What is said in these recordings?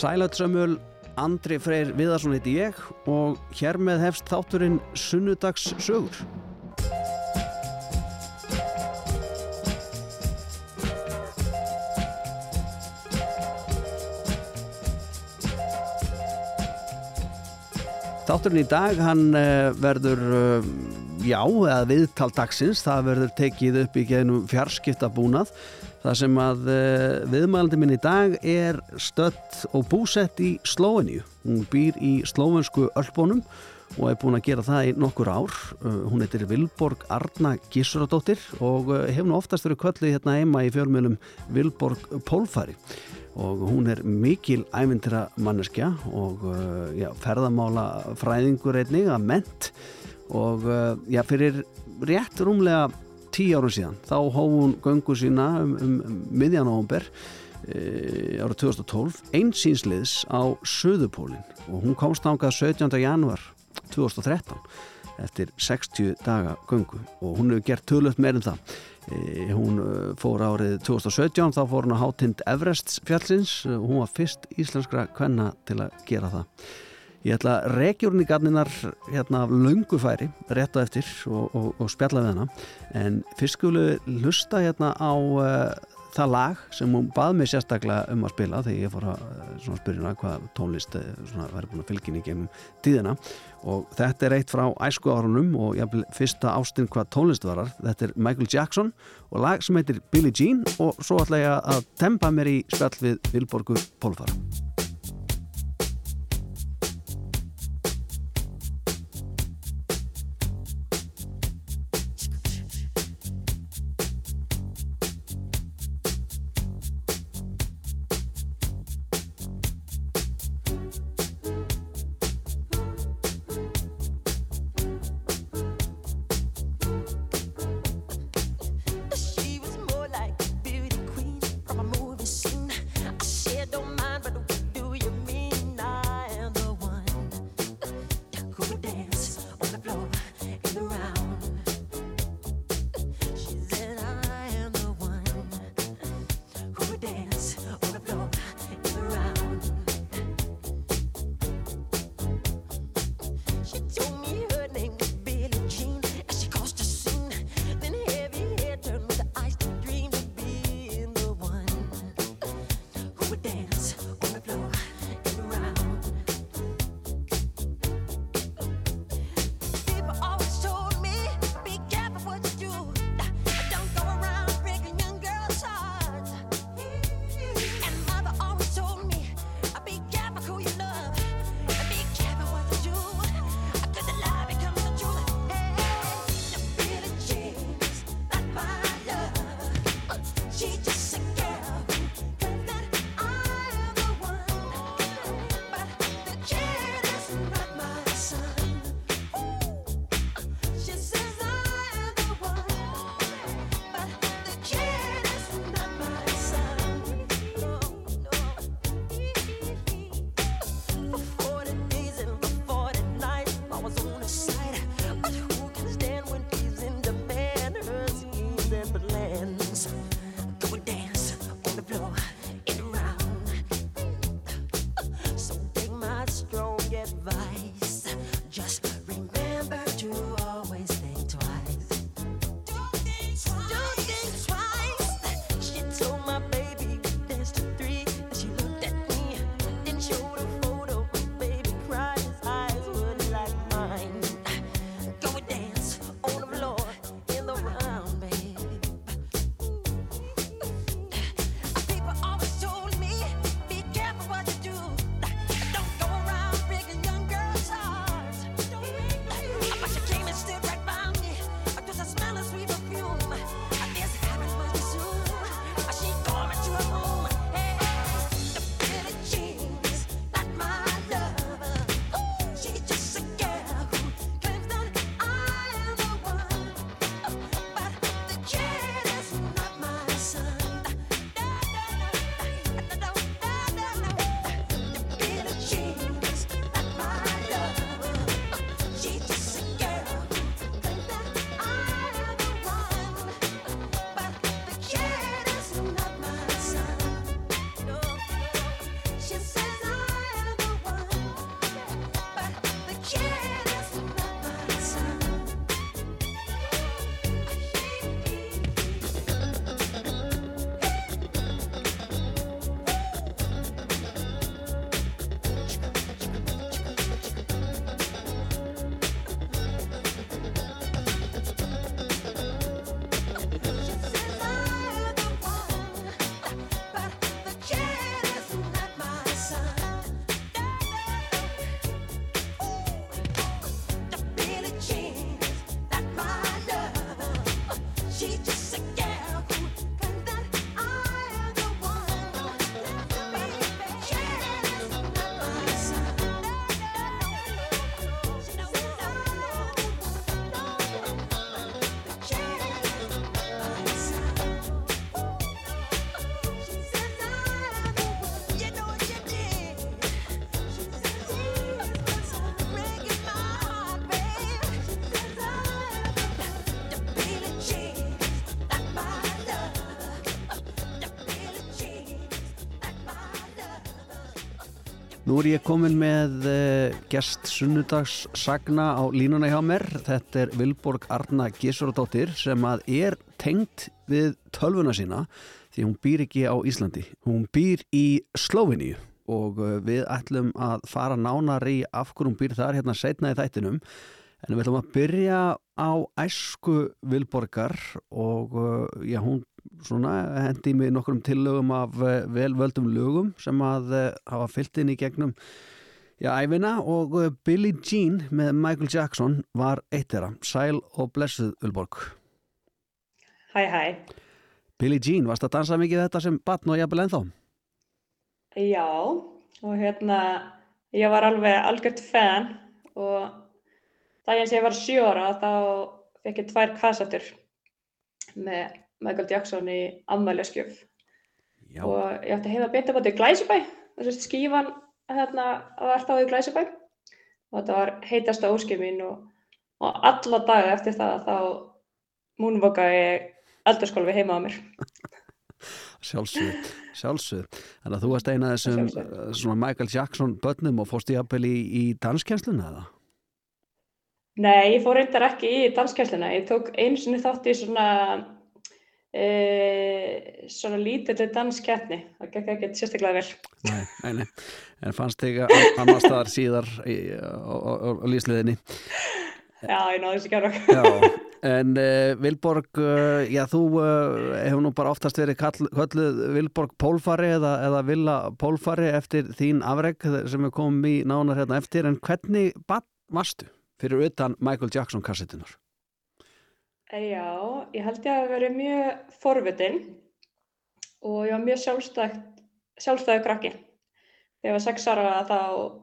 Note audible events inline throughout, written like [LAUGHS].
Sælautsamöl, Andri Freyr Viðarsson heiti ég og hér með hefst þátturinn Sunnudags sögur. Þátturinn í dag, hann uh, verður, uh, já, eða viðtal dagsins, það verður tekið upp í genum fjarskiptabúnað Það sem að uh, viðmælandi minn í dag er stött og búsett í Slóeníu. Hún býr í slóvensku Ölbónum og er búin að gera það í nokkur ár. Uh, hún heitir Vilborg Arna Gísuradóttir og uh, hefur nú oftast verið kvöllið hérna heima í fjölmjölum Vilborg Pólfari. Og hún er mikil ævindira manneskja og já, ferðamála fræðingur einnig að ment og já, fyrir rétt rúmlega tíu árum síðan þá hóf hún göngu sína um, um, um miðjan áhumber e, ára 2012 einsýnsliðs á Suðupólinn og hún komst ángað 17. januar 2013 eftir 60 daga göngu. Og hún hefur gert tölut meirinn það. E, hún e, fór árið 2017 þá fór hún á hátind Everest fjallsins. Og hún var fyrst íslenskra kvenna til að gera það. Ég ætla að regjurni garninar hérna af laungufæri rétt á eftir og, og, og spjalla við hana. En fyrst skulu lusta hérna á uh, það lag sem hún bað mig sérstaklega um að spila þegar ég fór að uh, spyrja hvað tónlist uh, verður búin að fylgja í gegnum tíðina. Og þetta er eitt frá æsku árunum og ég vil fyrsta ástinn hvað tónlist varar. Þetta er Michael Jackson og lag sem heitir Billie Jean og svo ætla ég að tempa mér í spjall við Vilborgur Pólfara Nú er ég komin með uh, gest sunnudags sagna á línuna hjá mér. Þetta er Vilborg Arna Gísuradóttir sem að er tengt við tölvuna sína því hún býr ekki á Íslandi. Hún býr í Slóviníu og uh, við ætlum að fara nánar í af hverjum býr þar hérna setna í þættinum. En við ætlum að byrja á æsku Vilborgar og uh, já, hún svona hendi mig nokkrum tillögum af uh, velvöldum lögum sem að uh, hafa fyllt inn í gegnum já, æfina og Billie Jean með Michael Jackson var eitt þeirra. Sæl og blessuð Vilborg. Hæ, hæ. Billie Jean, varst að dansa mikið þetta sem batn og jafnvel ennþá? Já, og hérna, ég var alveg algjört fan og daginn sem ég var sjóra þá fekk ég tvær kassatur með Michael Jackson í afmæliskjöf og ég ætti að heiða beint upp á þetta í Glæsibæ þess að skífan hérna var þá í Glæsibæ. Og þetta var heitasta óskið mín og, og alla daga eftir það þá múnvoka ég eldurskólfi heima á mér. [LAUGHS] Sjálfsög, sjálfsög Þannig að þú varst eina af þessum Michael Jackson börnum og fórst í appel í, í danskjænsluna eða? Nei, ég fór reyndar ekki í danskjænsluna ég tók eins og þátt í svona e, svona lítilli danskjætni það gekk ekki sérstaklega vel. Nei, nei, nei, en fannst þig annar staðar síðar í, á, lísliðinni Já, ég náðu þessi kjara Já, en uh, Vilborg uh, já, þú uh, hefur nú bara oftast verið kölluð Vilborg Pólfari eða, eða Villa Pólfari eftir þín afreg sem er komið í nánar hérna eftir, en hvernig varstu fyrir utan Michael Jackson kassetunar? Já, ég held ég að verið mjög forvitin og ég var mjög sjálfstæðu krakki. Þegar ég var sex ára þá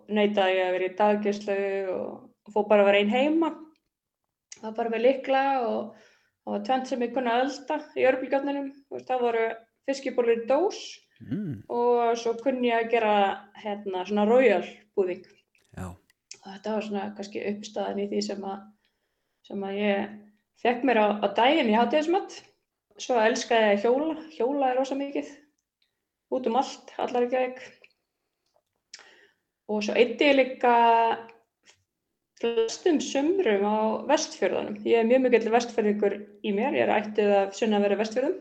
neytaði ég að vera í daggjörslu og fóð bara að vera einn heima það var bara með likla og það var tvent sem ég kunna ölda í örbulgjarninum það voru fiskibólur í dós mm. og svo kunni ég að gera hérna svona royal búðing Já. Þetta var svona kannski uppstæðan í því sem að sem að ég fekk mér á, á daginn í hátíðismat svo elskaði ég hjóla. Hjóla er rosa mikið. Út um allt, allar ekki ekki og svo eitti ég líka flestum sumrum á vestfjörðunum. Ég er mjög mikill vestfjörðingur í mér, ég er ættið af sunna að vera vestfjörðum.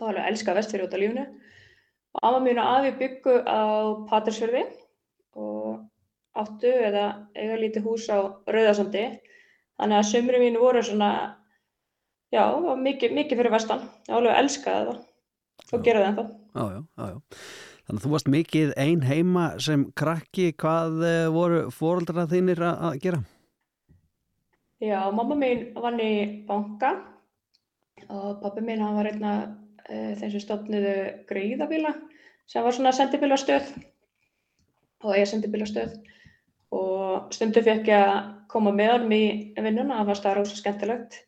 Og alveg elska vestfjörði út af lífnu. Og amma mín og afi byggu á Patrísfjörði og áttu eða eiga lítið hús á Rauðarsandi. Þannig að sumrum mín voru svona, já, mikið, mikið fyrir vestan. Ég alveg elskaði það og gera það ennþá. Já, já, já, já. Þannig að þú varst mikið ein heima sem krakki, hvað eh, voru fóröldra þínir að gera? Já, mamma mín vann í banka og pappi mín hann var einna e, þeim sem stofniðu greiðabíla sem var svona sendibílastöð og ég sendibílastöð og stundu fekk ég að koma með hann í vinnuna, það var staðar ósað skemmtilegt.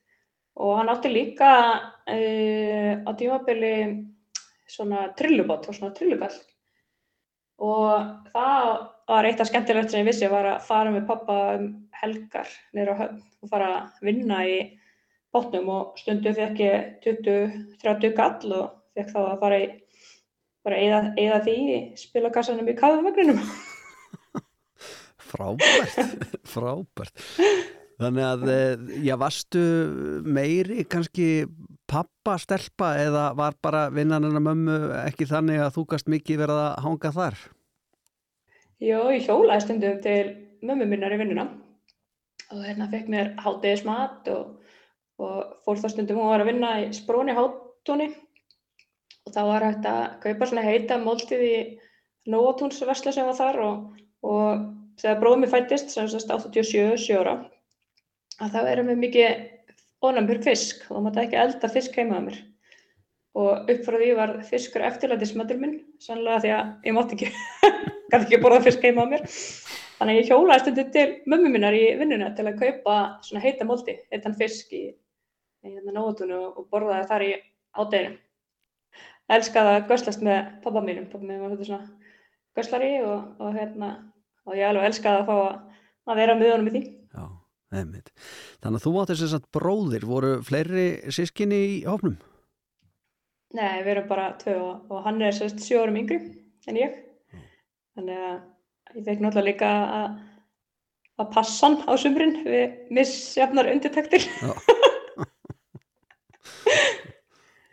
Og hann átti líka e, á tímabili svona trillubot og svona trillubell og það var eitt af skemmtilegt sem ég vissi var að fara með pappa um helgar nýra höfn og fara að vinna í botnum. Og stundu fekk ég 20-30 gall og fekk þá að fara í bara eða, eða því spilakassanum í kaðavagninum [LAUGHS] Frábært. [LAUGHS] Frábært. Þannig að, eh, já, varstu meiri kannski pappa stelpa eða var bara vinnan en að mömmu ekki þannig að þú gast mikið verið að hanga þar? Jó, ég hjólaði stundum til mömmu minnar í vinnuna og hérna fekk mér hátegismat og, og fór þá stundum hún var að vinna í spróni hátóni og þá var hægt að kaupa svona heita móltið í Nóatúnsversla sem var þar og, og þegar bróðum ég fættist, sem sérst 87 ára að það er með mikið fyrir fisk. Og þá mátti ekki elda fisk heima að mér. Og upp frá því var fiskur eftirlætismatur minn sannlega því að ég mátti ekki [LAUGHS] gæti ekki borða fisk heima að mér. Þannig að ég hjólaði stundu til mömmu minnar í vinnuna til að kaupa svona heita moldi heitan fisk í, hérna nótunum og borðaði þar í ádeginu elskaði að göslast með pappa mínum. Pappa mínum var svona göslari og, og hérna og ég alveg elskaði að fá að, vera með honum í því Já Einmitt. Þannig að þú átti þess að bróðir, voru fleiri sískinni í hófnum? Nei, við erum bara tvö og, og hann er sérst sjórum yngri en ég. Mm. Þannig að ég fekk náttúrulega líka að, að passa hann á sumrin við missjafnar undirtektir. [LAUGHS]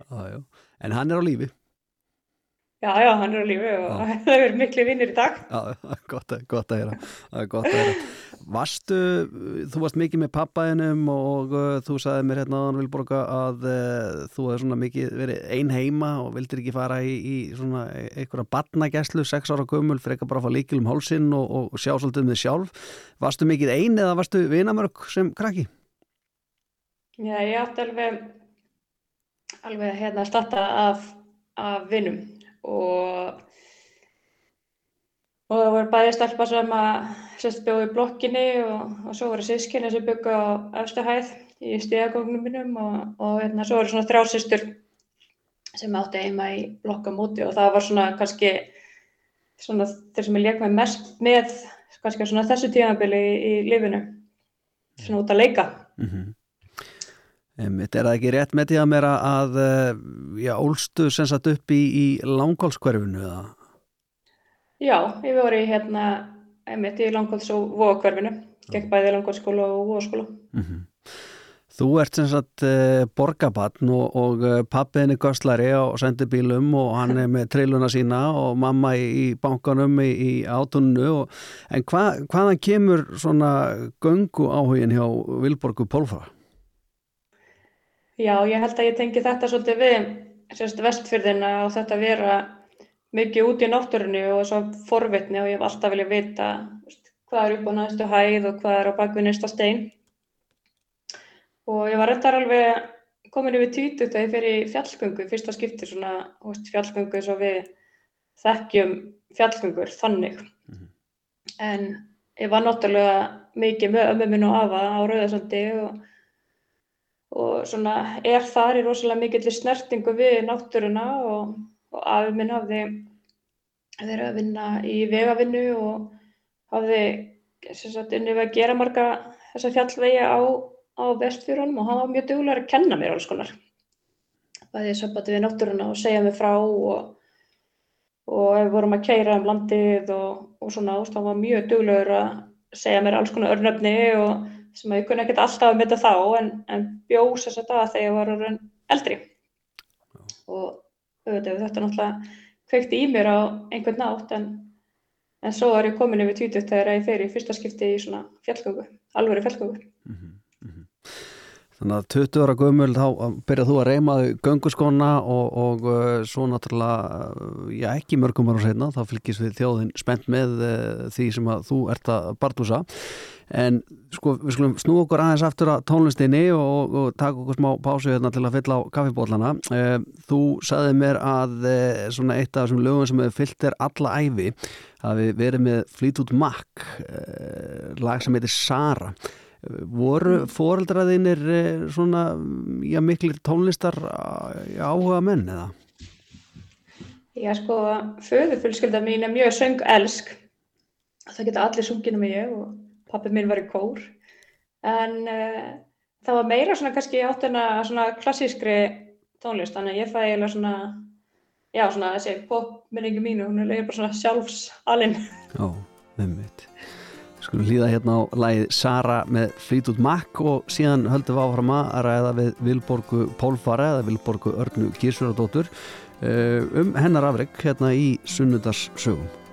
Já. já. En hann er á lífi. Já, já, hann er á lífi og [LAUGHS] það er miklu vinnir í dag. Já, gott, gott að hera. Gott að hera. Varstu, þú varst mikið með pappaðinum og uh, þú sagði mér hérna á Vilborga að uh, þú hefði svona mikið verið ein heima og vildir ekki fara í, í svona einhverja badnagæslu, sex ára gömul, ekki bara að fá líkil um hálsin og, og sjá svolítið um þið sjálf. Varstu mikið ein eða varstu vinamörg sem krakki? Já, ég átti alveg, alveg hérna að starta af, af vinum og og það voru bæði stelpa sem að bjóði í blokkinni og, og svo voru sískinni sem byggði á efstahæð í stíðagóknum minnum og, og hérna, svo voru svona þrjásistur sem átti heima í blokkamóti og það var svona kannski svona þeir sem ég leik með mest með kannski svona þessu tímabili í, í lifinu svona út að leika mm -hmm. Þetta er það ekki rétt með því að mér að já, ólstu sem satt upp í, í langkólskverfinu eða? Já, ég voru hérna, einmitt í langkólds og vóakverfinu, gegn bæði langkóldsskóla og vóaskóla. Mm -hmm. Þú ert sem sagt eh, borgabatn og, og eh, pappiðin er gösslari á sendibílum og hann er með treiluna sína og mamma í, í bankanum í, í átunnu. Og, en hva, hvaðan kemur svona göngu áhugin hjá Vilborgu Pólfra? Já, ég held að ég tengi þetta svolítið við vestfyrðina og þetta vera mikið út í náttúrunni og svo forvitni og ég hef alltaf viljað vita veist, hvað er upp á næstu hæð og hvað er á bakvið næsta stein. Og ég var reyndar alveg komin yfir týtut að ég fer í fjallgöngu, fyrsta skipti svona veist, fjallgöngu svo við þekkjum fjallgöngur þannig. Mm -hmm. En ég var náttúrulega mikið með ömmu minn og afa á Rauðarsandi og og svona er þar í rosalega mikill snertingu við náttúruna og, og afi minn hafði verið að vinna í vegavinnu og hafði unni við að gera marga þessa fjallvegi á, á vestfjörunum og hann var mjög duglar að kenna mér alls konar. Það er sambandi við náttúruna og segja mig frá og, og við vorum að keira um landið og, og svona hann var mjög duglar að segja mér alls konar örnöfni og sem ég kunni ekkert alltaf að mynda þá en, en bjós þess að það þegar ég var orðin eldri Já. og auðvitað þetta náttúrulega kveikti í mér á einhvern nátt en, en svo er ég komin yfir tvítut þegar ég fer í fyrsta skipti í svona fjallgöngu, alveg fjallgöngu. Mm -hmm. Þannig að 20 ára gömul þá byrjað þú að reymaðu gönguskona og, og uh, svo náttúrulega, já ekki mörgum ára setna, þá fylgis við þjóðin spennt með uh, því sem að þú ert að barndúsa en sko við skulum snú okkur aðeins aftur að tónlistinni og, og taka okkur smá pásu hérna til að fylla á kaffibóllana eh, þú sagði mér að svona eitt af þessum lögum sem hefur fyllt er alla æfi að við verum með Fleetwood Mac lag sem heitir Sara voru fóreldraðinir svona já miklir tónlistar áhuga menn eða? Já sko föðufölskylda mín er mjög söng elsk það geta allir sunginu með ég og pappi minn var í kór. En uh, það var meira svona kannski áttuna svona klassískri tónlist. Þannig að ég fæ eiginlega svona já svona þessi popminningu mínu hún er eiginlega bara svona sjálfsalinn Já, umvitt Skulum hlýða hérna á lægið Sara með Fleetwood Mac og síðan höldum við áfram að ræða við Vilborgu Pólfara eða Vilborgu Örnu Gísverðardóttur uh, um hennar afreg hérna í Sunnudarsögum Said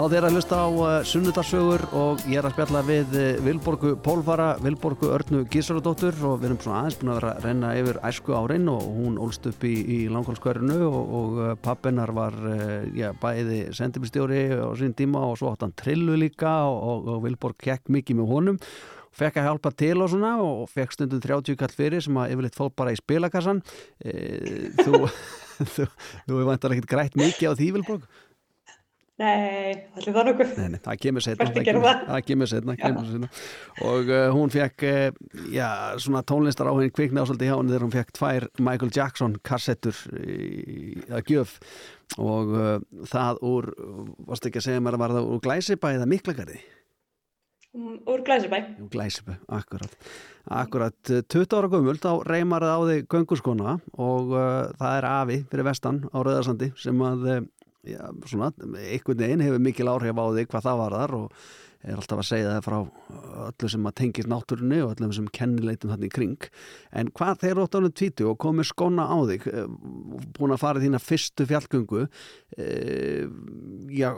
Já, þeir eru að hlusta á uh, sunnudarsögur og ég er að spjalla við uh, Vilborgu Pólfara, Vilborgu Örnu Gísaradóttur og við erum svona aðeins búin að vera að renna yfir æsku árin og hún ólst upp í, í langkvæmskverinu og, og uh, pappinar var já, bæði sendimistjóri á sín tíma og svo átt hann trillu líka og, og, og Vilborg kekk mikið með honum. Fekk að hjálpa til og svona og fekk stundum 30 kall fyrir sem að yfirleitt fólk bara í spilakassan. E, [LAUGHS] þú, þú, þú vantar ekkert grætt mikið á því Vilborg Nei, allir það nokkuð. Nei, nei, það kemur setna. Ekki er það? Það kemur setna, kemur setna. Og uh, hún fekk, uh, já, svona tónlistar á henni kvikna ásöldi hjá henni þegar hún fekk tvær Michael Jackson kassettur að gjöf og uh, það úr, varst ekki að segja mér að var það úr Glæsibæ eða Miklagarði? Úr Glæsibæ. Úr Glæsibæ, akkurat. Akkurat, 20 ára gömul, þá reymar það á þig gönguskona og það er Afi fyrir vestan á Röðarsandi sem að já, svona, einhvern veginn hefur mikil áhrif á þig hvað það var þar og er alltaf að segja það frá öllu sem að tengist náttúrunni og öllum sem kennileitum þannig í kring en hvað eru ótt ánum tvítu og komið skona á þig búin að fara þína fyrstu fjallgöngu já,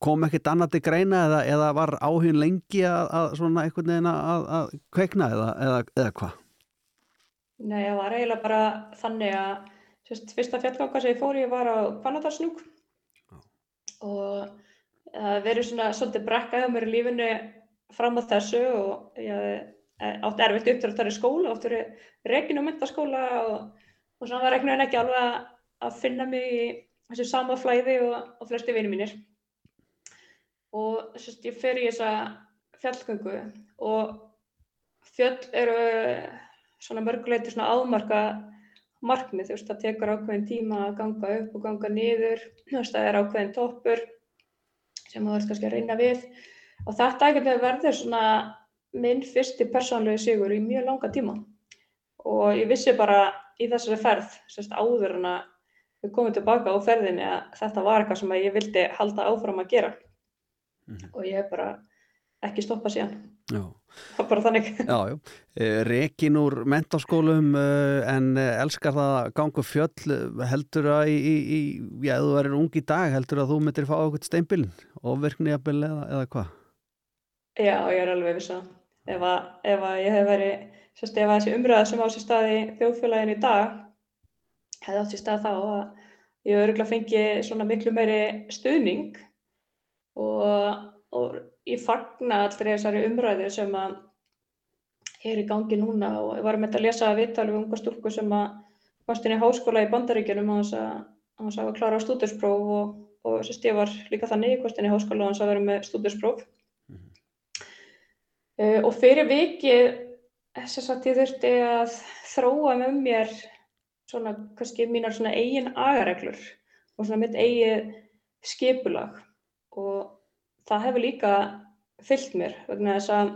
kom ekkert annað til greina eða, eða var áhugin lengi að, að svona einhvern veginn að, að kveikna eða, eða, eða hvað? Nei, það var eiginlega bara þannig að sérst, fyrsta fjallganga sem ég fór í var á Panadarsnúk og það verið svona svolítið brekka hjá mér í lífinu fram á þessu og ég átti erfitt upp til að það er skóla, átti reygin og myndaskóla og, og svona var reygin ekki alveg að finna mig í þessu sama flæði og, og flesti vinið mínir. Og sérst, ég fer í þessa fjallgöngu og fjöll eru svona mörguleiti svona ámarka markmið, þú veist, það tekur ákveðin tíma að ganga upp og ganga niður, þú veist, það er ákveðin toppur sem þú ert kannski að reyna við og þetta ekkert verður svona minn fyrsti persónlegu sigur í mjög langa tíma og ég vissi bara í þessari ferð, sérst, áður en að við komum tilbaka á ferðinni að þetta var eitthvað sem ég vildi halda áfram að gera mm -hmm. og ég hef bara ekki stoppað síðan. Já. Það er bara þannig. Já, já. Rekin úr mentarskólum en elskar það að ganga fjöll heldur að í, í, í já, þú verður ung í dag, heldur að þú myndir fá okkur steinbílinn, ofverkniðabill eða, eða hvað? Já, ég er alveg viss að ef að, ef að ég hef verið, sérst, ef að þessi umræða sem á sér stað í þjóðfélaginu í dag hefði átt sér stað þá að ég öruglega fengið svona miklu meiri stuðning og, og ég fagna allri þessari umræðu sem að er í gangi núna og ég var með að lesa að viðtali um unga stúlku sem að varst inn í háskóla í bandaríkjunum á þess að hann sá að klára á stúdurspróf og, og sérst ég var líka þannig, ég varst inn í háskóla og hann sá að vera með stúdurspróf mm -hmm. uh, og fyrir vikið þess að ég þurfti að þróa með mér svona kannski mínar svona eigin agareglur og svona mitt eigið skipulag og það hefur líka fyllt mér vegna þess að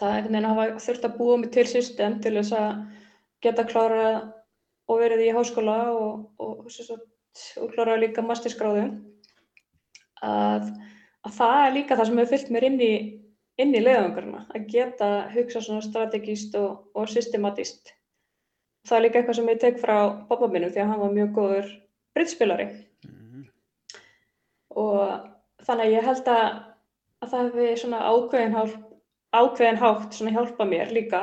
það einhvern veginn hafa þurft að búa mig til system til þess að geta klára og verið í háskóla og, og, og, og klára líka masterskráðu að, að það er líka það sem hefur fyllt mér inn í, inn í leiðangarna að geta hugsa svona strategíst og systematíst það er líka eitthvað sem ég tek frá pappa minnum því að hann var mjög góður brittspilari mm -hmm. og þannig að ég held að, að það hefði svona ákveðin, hálf, ákveðin hátt svona hjálpa mér líka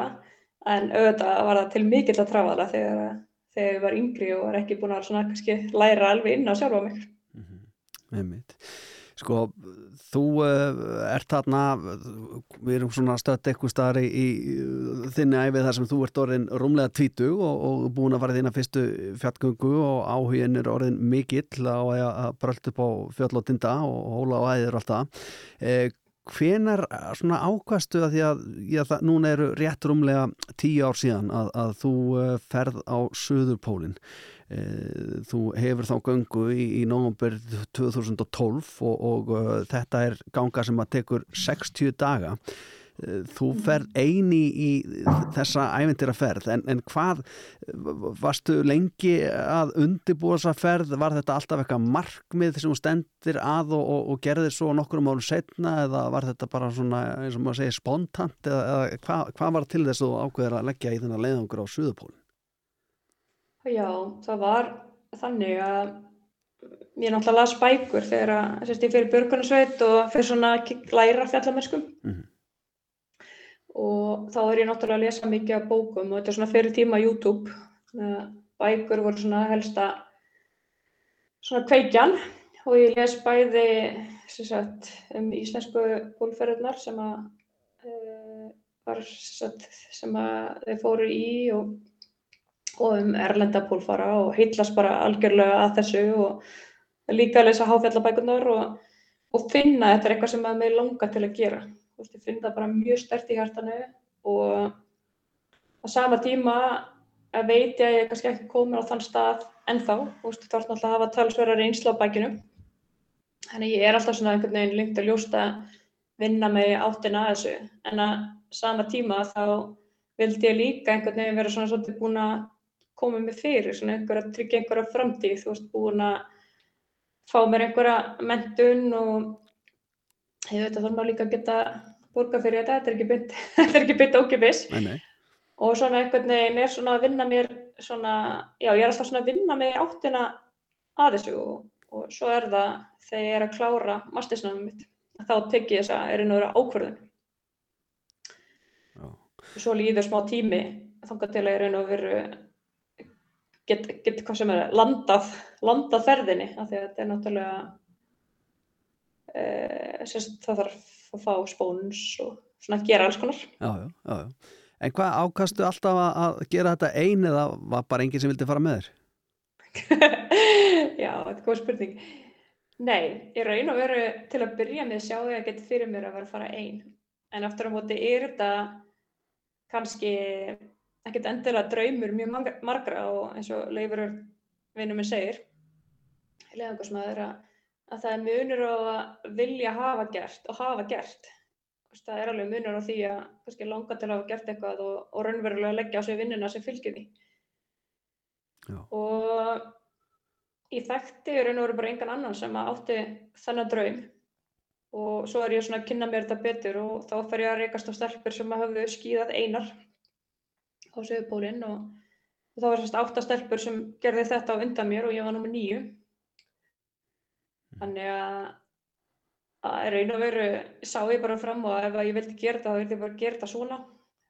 en auðvitað var það til mikill að trafaðla þegar, þegar ég var yngri og var ekki búin að svona kannski læra alveg inn á sjálfa mig. Mm -hmm. Sko, þú uh, ert þarna, við erum svona stött eitthvað starf í, þinni æfið þar sem þú ert orðin rúmlega tvítu og, og búin að fara þína fyrstu fjallgöngu og áhugin er orðin mikill á að brölda upp á fjöll og tinda og hóla og æðir og allt það. Eh, hvenar svona ákvastu að því að já, það, núna eru rétt rúmlega tíu ár síðan að, að þú uh, ferð á Suðurpólinn Eh, þú hefur þá göngu í, í nógumber 2012 og, og uh, þetta er ganga sem að tekur 60 daga. Eh, þú ferð eini í þessa ævindira ferð en, en hvað varstu lengi að undibúa þessa ferð? Var þetta alltaf eitthvað markmið sem stendir að og, og, og gerði svo nokkur um árum setna eða var þetta bara svona eins og maður segir spontant eða, eða hvað, hvað var til þess að þú ákveður að leggja í þennan leiðangur á Suðupólun? Já, það var þannig að ég náttúrulega las bækur þegar að, sérst, ég fyrir björgunarsveit og fyrir svona læra fjallamennskum mm -hmm. og þá er ég náttúrulega að lesa mikið af bókum og þetta er svona fyrir tíma YouTube. Bækur voru svona helsta svona kveikjan. Og ég les bæði sagt, um íslensku bólferðunar sem að uh, var sagt, sem að þeir fóru í og og um erlenda pólfara og heitlast bara algjörlega að þessu og líka að lesa háfjallabækunar og, og finna þetta er eitthvað sem að mig langar til að gera. Þú veist, ég finn það bara mjög stert í hærtanu og á sama tíma að veit ég að ég kannski ekki komin á þann stað ennþá, þú veist, þá er náttúrulega að hafa talsverðar einsla á bækinu. Þannig ég er alltaf svona einhvern veginn lengt að ljósta vinna mig áttina að þessu, en að sama tíma þá vildi ég líka einhvern veginn vera svona svolítið búin að koma mig fyrir, svona einhver að tryggja einhverja framtíð, þú veist, búin að fá mér einhverja mentun og ég veit að þá maður líka að geta borga fyrir þetta, þetta er ekki bytt, [LAUGHS] þetta er ekki bytt ókipis og svona einhvern veginn er svona að vinna mér svona, já ég er alltaf svona að vinna mig áttina að þessu og, og svo er það þegar ég er að klára mastersnáðum mitt, þá tek ég þess að er einu öðru ákvörðun og svo líður smá tími þangar til að ég er einu öðru get, get hvað sem er landað, landað ferðinni af því að þetta er náttúrulega uh, sérst, það þarf að fá spóns og svona að gera alls konar. Já, já, já, En hvað ákastu alltaf að gera þetta einn eða var bara enginn sem vildi fara með þér? [LAUGHS] Já, þetta er góð spurning. Nei, ég raun og veru til að byrja með sjá því að geta fyrir mér að vera að fara einn en eftir á móti er þetta kannski ekkert endilega draumur mjög margra og eins og Leifurur vinnum minn segir leðangarsmaður að, að það er munur á að vilja hafa gert og hafa gert. Það er alveg munur á því að kannski langa til að hafa gert eitthvað og, og raunverulega leggja á sig vinnuna sem fylgir því. Já. og ég þekkti raun og veru bara engan annan sem átti þennan draum. Og svo er ég svona að kynna mér þetta betur og þá fer ég að reykast á stelpur sem hafðu skýðað einar á Söðupólinn og, og þá var þessast áttastelpur sem gerði þetta á undan mér og ég var nummið nýju. Þannig að að raun og veru sá ég bara fram og ef ég vildi gera þetta þá vildi ég bara gera þetta svona.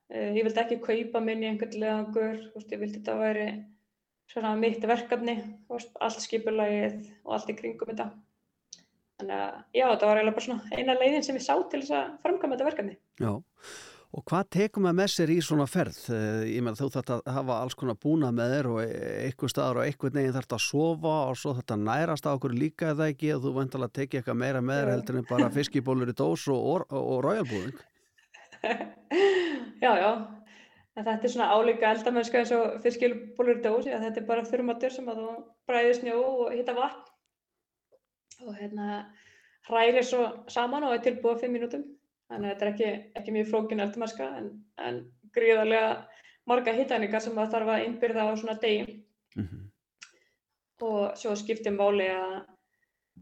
Eh, ég vildi ekki kaupa minni einhvern leðangur, ég vildi þetta að veri svona mitt verkefni, allt skipulagið og allt í kringum þetta. Þannig að já, þetta var eiginlega bara svona eina leiðin sem ég sá til þess að framkama þetta verkefni. Já. Og hvað tekum maður með sér í svona ferð? Eh, ég meina þú þarf að hafa alls konar búna með þér og eitthvað staðar og eitthvað neginn þarf að sofa og svo að nærast á okkur líka eða ekki og þú vantalega tekja eitthvað meira með þér heldur en bara fiskibólur í dós og, og, og ræjalbúðing. [LAUGHS] Já, já. En þetta er svona álíka eldamennska eins og fiskibólur í dós. Já, þetta er bara þurrmatur sem að þú bræðir snjó og hitta vatn og hérna hrærir svo saman og er tilbúið fimm mínútum Þannig að þetta er ekki, ekki mjög flókin eldmarska en, en gríðarlega marga hittæningar sem það þarf að innbyrða á svona degi. Mm -hmm. Og svo skiptir máli að,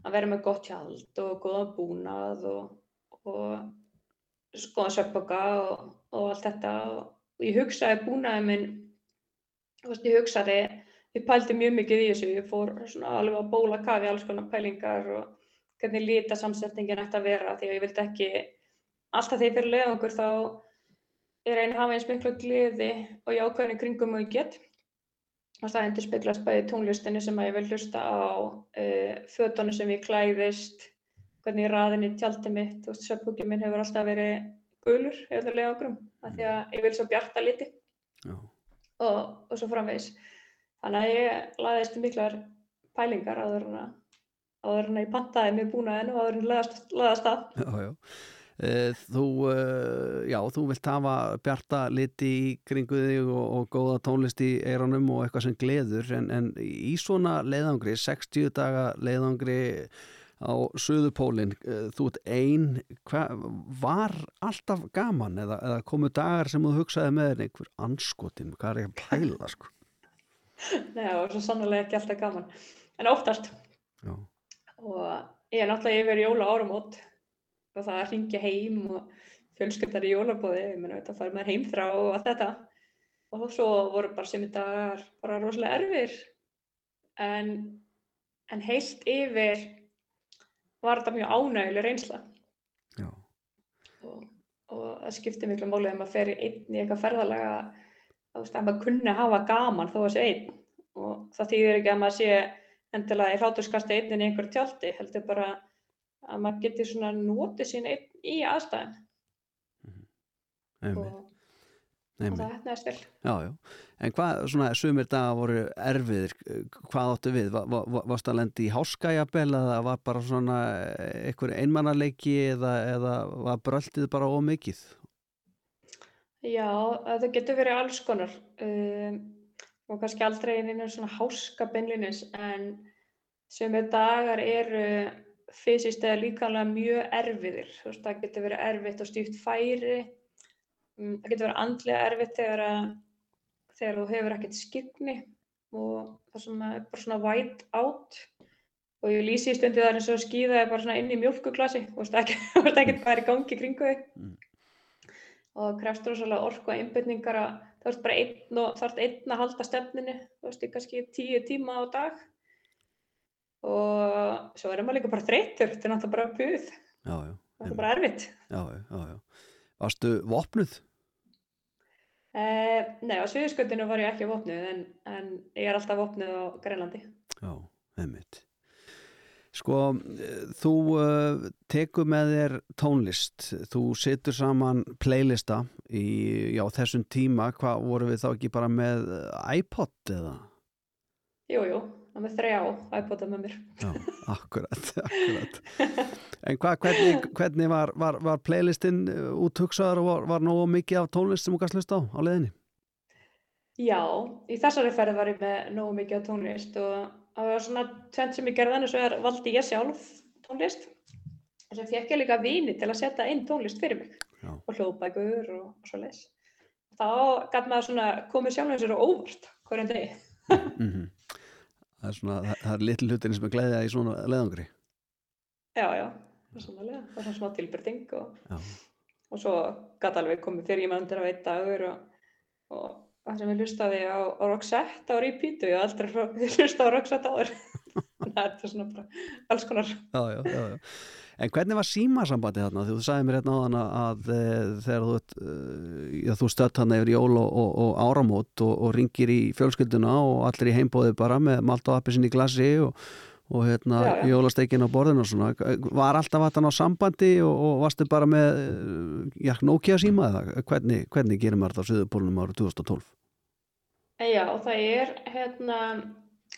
að vera með gott hjald og góða búnað og, og skoða söpboka og, og allt þetta. Og ég hugsaði búnaði minn, ég hugsaði, ég pældi mjög mikið í þessu, ég fór alveg að bóla kafi alls konar pælingar og hvernig lita samsetningin ætti að vera því að ég vildi ekki alltaf þegar ég fyrir leiðangur þá er einu hafa eins miklu gleði og jákvæðinu kringum og ég get. Og það endur speglast bæði tónlistinni sem að ég vil hlusta á uh, fötunni sem ég klæðist hvernig ég raðin í tjaldi mitt þú veist, söpbúkið minn hefur alltaf verið gulur eða leiðangrum af því að ég vil svo bjarta liti. Og, og svo framvegis. Þannig að ég laðist miklar pælingar áður en að áður en að ég pantaði mig búnaðinu og áður en að laðast að Já, já. Eh, þú, eh, já, þú vilt hafa bjarta liti í kringu þig og, og góða tónlist í eiranum og eitthvað sem gleður en, en í svona leiðangri, 60 daga leiðangri á Suðupólinn, eh, þú ert einn var alltaf gaman eða, eða komu dagar sem þú hugsaði með einhver anskotin, hvað er ég að pæla sko? Nei, það var svo sannlega ekki alltaf gaman en oftast já. og ég er náttúrulega yfir jóla áramót og það að ringja heim og fjölskyldar í jólabóði, ég menna þetta fær maður heim þrá og allt þetta. Og svo voru bara sem þetta bara rosalega erfir en en heilt yfir var þetta mjög ánæguleg reynsla. Já. og, og það skiptir miklu máli þegar maður fer í einn í eitthvað ferðalega að maður kunni að hafa gaman þó að sé einn. Og það þýðir ekki að maður sé endilega í hláturskasti einn í einhver tjálti heldur bara að maður getur svona notið sín í aðstæðin Einmitt, og, og það hefnaðist vel Já, já. En hvað, svona, sumir dagar voru erfiðir, hvað áttu við? Va, va, va, varst að lendi í háskæjabel eða var bara svona einhver einmannaleiki eða, eða var bröltið bara ómikið? Já, það getur verið alls konar um, og kannski aldrei inn í svona háska beinlinis en sumir dagar eru fysiskt eða líkanlega mjög erfiðir. Þú veist, það getur verið erfitt og stýft færi, um, það getur verið andlega erfitt þegar, að, þegar þú hefur ekkert skipni og það sem er bara svona white out. Og ég lýsi í stundi þar eins og skýða er bara svona inn í mjölkuglasi og [LAUGHS] þú veist ekki hvað er í gangi kringu þig. Mm. og það krefst rosalega orku og einbyrningar að þú ert bara einn og þarf einn að halda stefninu, þú veist, í kannski tíu tíma á dag og svo er maður líka bara þreytur, þetta er náttúrulega bara buð, þetta er bara erfitt. Já, já, já. Varstu vopnuð? Eh, nei, á Suðurskutinu var ég ekki vopnuð en, en ég er alltaf vopnuð á Grænlandi. Já, einmitt. Sko, eh, þú uh, tekur með þér tónlist, þú setur saman playlista í já, þessum tíma, hvað voru við þá ekki bara með iPod eða? Jú, jú, það með þrjá iPod-a með mér. Já, akkurat, akkurat. En hvað, hvernig, hvernig var, var, var playlistin úthugsaður og var, var nógu mikið af tónlist sem þú gæst hlust á á leiðinni? Já, í þessari ferð var ég með nógu mikið af tónlist og það var svona tvent sem ég gerði þannig svo er valdi ég sjálf tónlist og sem fekk ég líka vini til að setja inn tónlist fyrir mig Já. og hljóðbækur og, og svo leis. Þá gæti maður svona komið sjálfum sér á óvart hverjum degi. Mm Það er svona, það, er litlu hlutin sem er gleðja í svona leiðangri. Já, já, það er sannlega, það er svona smá tilbyrting og, og svo gæti alveg komið fyrir ég með undir að veit dagur og, og það sem ég hlustaði á, á Roxette á repeat og ég hef aldrei hró- [LAUGHS] hlustað á Roxette áður. [LAUGHS] Þetta er svona bara alls konar. já, já, já, já. En hvernig var símasambandi þarna? Þú sagði mér hérna á hana að e, þegar þú, e, já, þú stött hann yfir jól og, og, og áramót og, og ringir í fjölskylduna og allir í heimbóði bara með malt og appisinn í glasi og, og hérna jólasteikin á borðinu og svona. Var alltaf að hann á sambandi og, og varstu bara með eh, já, Nokia síma eða hvernig, hvernig gerir maður þetta á Suðupólunum árið 2012? En já, það er hérna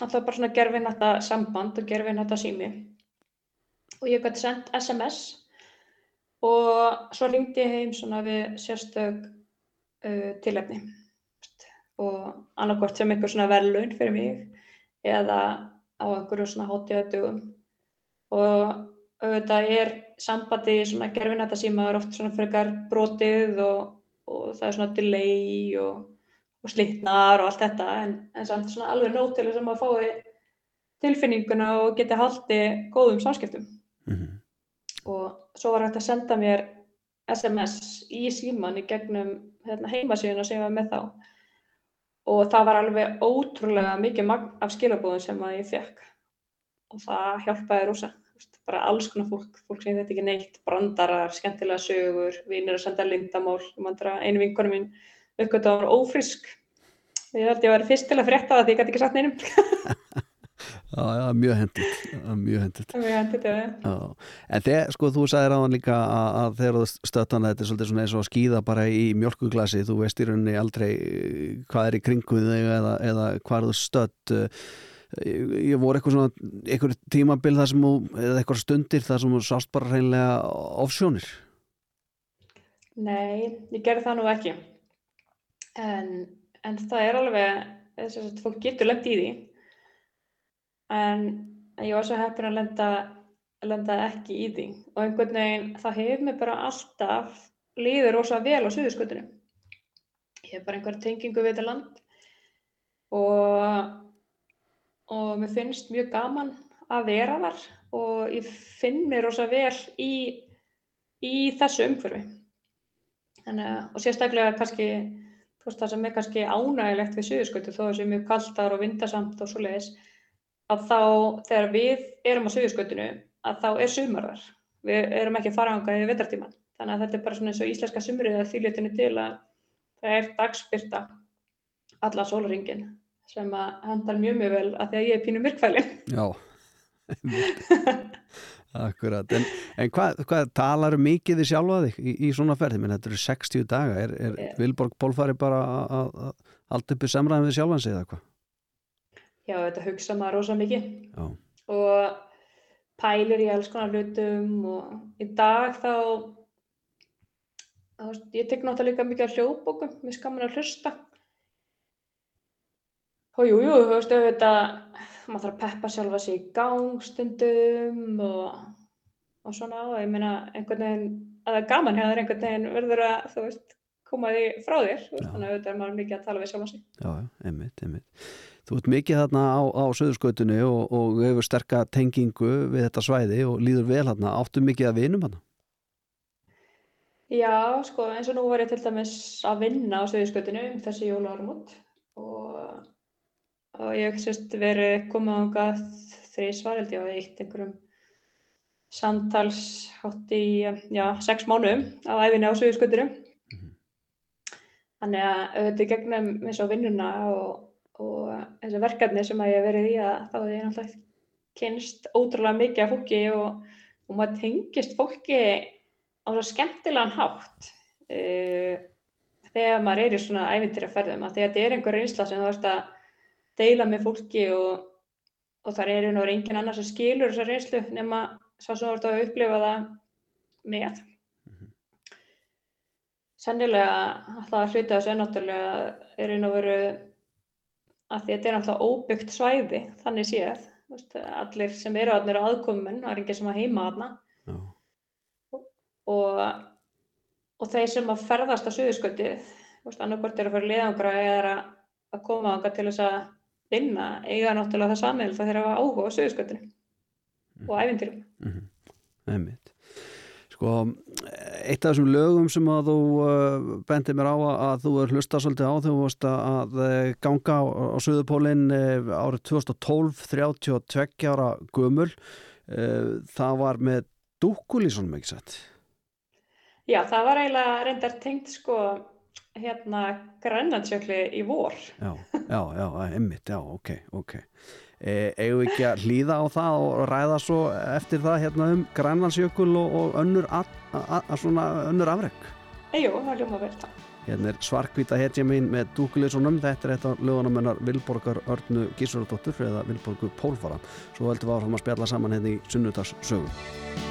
alltaf bara svona gerfinætta samband og gerfinætta sími. Og ég gæti sendt SMS og svo ringdi ég heim svona við sérstök uh, tilefni. Og annarkvort sem einhver svona verðlaun fyrir mig eða á einhverju svona hátíðadugum og auðvitað er sambandi í svona gerfinætta síma er oft svona frekar brotið og, og það er svona delay og og slitnar og allt þetta en, en samt svona alveg nóg til þess að maður fái tilfinninguna og geti haldið góðum samskiptum. Mm og svo var hægt að senda mér SMS í síman í gegnum hérna, heimasíðuna sem ég var með þá. Og það var alveg ótrúlega mikið magn af skilabóðum sem að ég fekk og það hjálpaði rosa bara alls konar fólk, fólk sem þetta ekki neitt brandarar, skemmtilega sögur vinir að senda lindamál einu vinkonum mín uppgötu að hún var ófrisk ég held ég að vera fyrst til að frétta það því ég gæti ekki sagt neinum. [LAUGHS] Já, já, mjög hendit, mjög hendit. það mjög hendið til það Já, en þegar, sko, þú sagðir á hann líka að, að þegar þú stöttan þetta er svolítið svona eins og að skýða bara í mjölkuglasi, þú veist í rauninni aldrei eh, hvað er í kringu þig eða, eða hvað er þú stött ég, ég voru eitthvað svona eitthvað tímabil þar sem þú, eða eitthvað stundir þar sem þú sást bara hreinlega ofsjónir Nei, ég gerði það nú ekki. En, en það er alveg, þess að fólk getur lent í því. En ég var svo heppin að lenda, lenda ekki í því. Og einhvern veginn, það hefur mér bara alltaf líður rosa vel á suðurskutinu. Ég hef bara einhver tengingu við þetta land. Og, og mér finnst mjög gaman að vera þar. Og ég finn mér rosa vel í, í þessu umhverfi. Þannig, og sérstaklega kannski veist, það sem er kannski ánægilegt við suðurskautu þó að það sé mjög kalt þar og vindasamt og svoleiðis að þá þegar við erum á sögurskautinu að þá er sumarðar. Við erum ekki að fara ánga í vetartíman. Þannig að þetta er bara svona eins og íslenska sumrið að þýljötinu til að það er dagspyrta alla sólaringin sem að hendar mjög mjög vel að því að ég er pínu myrkfælin. Já, [LAUGHS] [LAUGHS] [LAUGHS] akkurat. En, en hvað, hvað talar mikið þið sjálfa þig í, í svona ferði? Menn þetta eru 60 daga. Er, er yeah. Vilborg Pólfari bara að allt uppi samræðum við sjálfan sig eða hvað? Já, þetta hugsa maður rosa mikið Já. og pælir í alls konar hlutum og í dag þá, ég tek náttúrulega líka mikið á hljóðbókum, mér skaman að hlusta og jújú, jú, þú veist, auðvitað maður þarf að peppa sjálfa sig í gangstundum og, og svona og ég meina einhvern veginn að það er gaman hérna er einhvern veginn verður að þú veist koma því frá þér, veist, þannig að auðvitað er maður mikið að tala við sjálfa sig Já, einmitt, einmitt Þú ert mikið þarna á, á söðurskautunni og, og hefur sterka tengingu við þetta svæði og líður vel þarna. Áttu mikið að vinum þarna? Já, sko, eins og nú var ég til dæmis að vinna á söðurskautunni um þessi jólaárumot og, og ég sérst verið komið ánga þrý svareldi á eitt einhverjum samtals hátt í, já, sex mánuðum á æfinni á söðurskautunum. Mm -hmm. Þannig að auðvitað gegnum eins og vinnuna og og þessi verkefni sem að ég hef verið í að þá hefði ég náttúrulega kynst ótrúlega mikið af fólki og, og maður tengist fólki á svo skemmtilegan hátt uh, þegar maður er í svona ævintýra ferðum að þetta er einhver reynsla sem þú ert að deila með fólki og, og þar er einhver engin annar sem skilur þessa reynslu nema svo sem þú ert að upplifa það með. Mm -hmm. Sennilega alltaf hluti þessu er náttúrulega er og veru að þetta er alltaf óbyggt svæði þannig séð. Allir sem eru að vera aðkomin það er enginn sem að heima aðna og, og þeir sem að ferðast á suðurskautið annarkort er að fara liðangra eða að koma ánga til þess að vinna eiga náttúrulega það samil það þeirra að áhuga á suðurskautinu mm. og æfintyrum mm -hmm. Emmitt Sko, eitt af þessum lögum sem að þú uh, bendir mér á að þú er hlusta svolítið á varst að uh, ganga á, á Suðupólinn uh, árið 2012, 32 ára gömul, það var með dúkulísunum ekki sett? Já, það var eiginlega reyndar tengt sko hérna grænlandsjökli í vor. Já, já, já, emmitt, já, ok, ok. E, við ekki að hlýða á það og ræða svo eftir það hérna um Grænlandsjökul og, og önnur, a, a, a, önnur afreg Jú, það ljóma vel það Hérna er svarkvita hetja mín með dúkuliðsónum þetta er eitt af lögunum hennar Vilborgar Örnu Gísardóttur eða Vilborgu Pólfara. Svo heldum við áfram að spjalla saman hérna í sunnudags sögum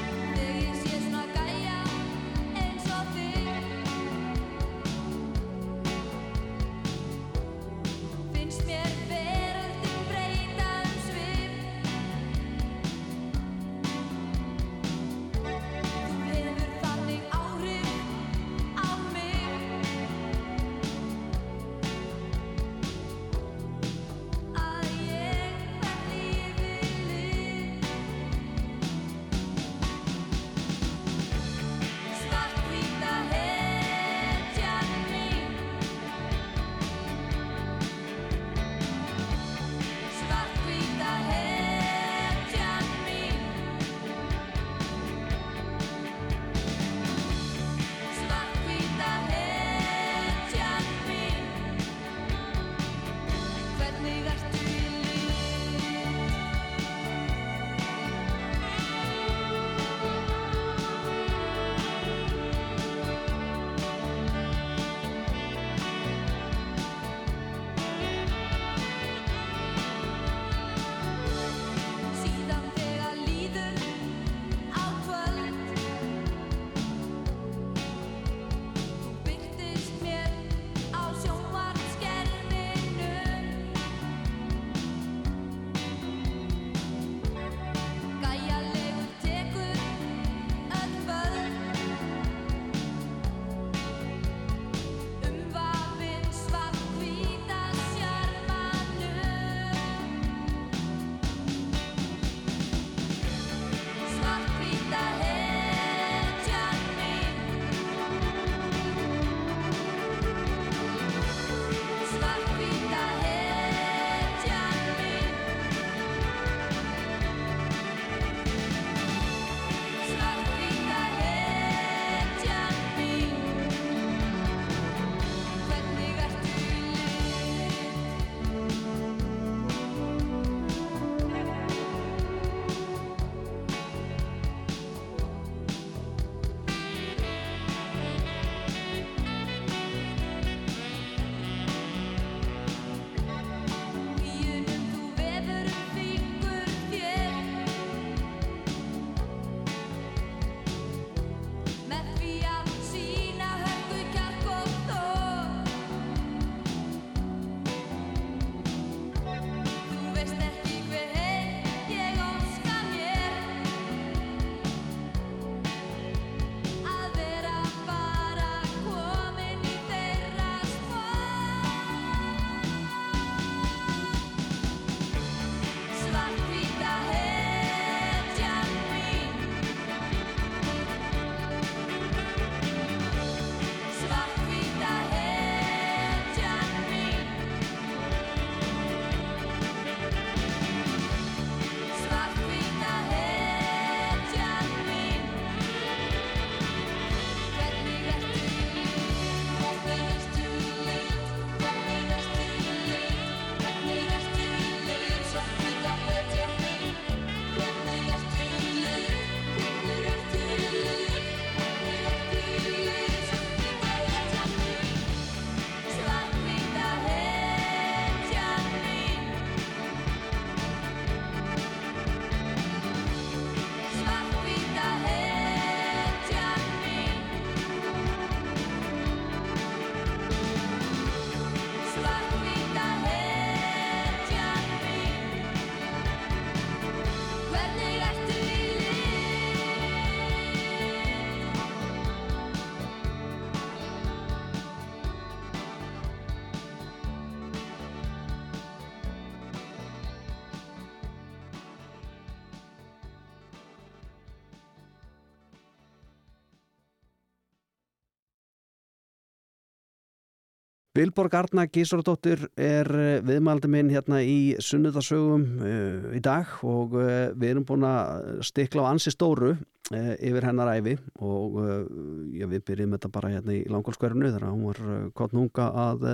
Vilborg Arna Gísardóttir er eh, viðmældi minn hérna í sunnudarsögum uh, í dag og uh, við erum búin að stikla á ansi stóru uh, yfir hennar æfi og já, við byrjum þetta bara hérna í langkólskverðinu þegar hún var kottnunga að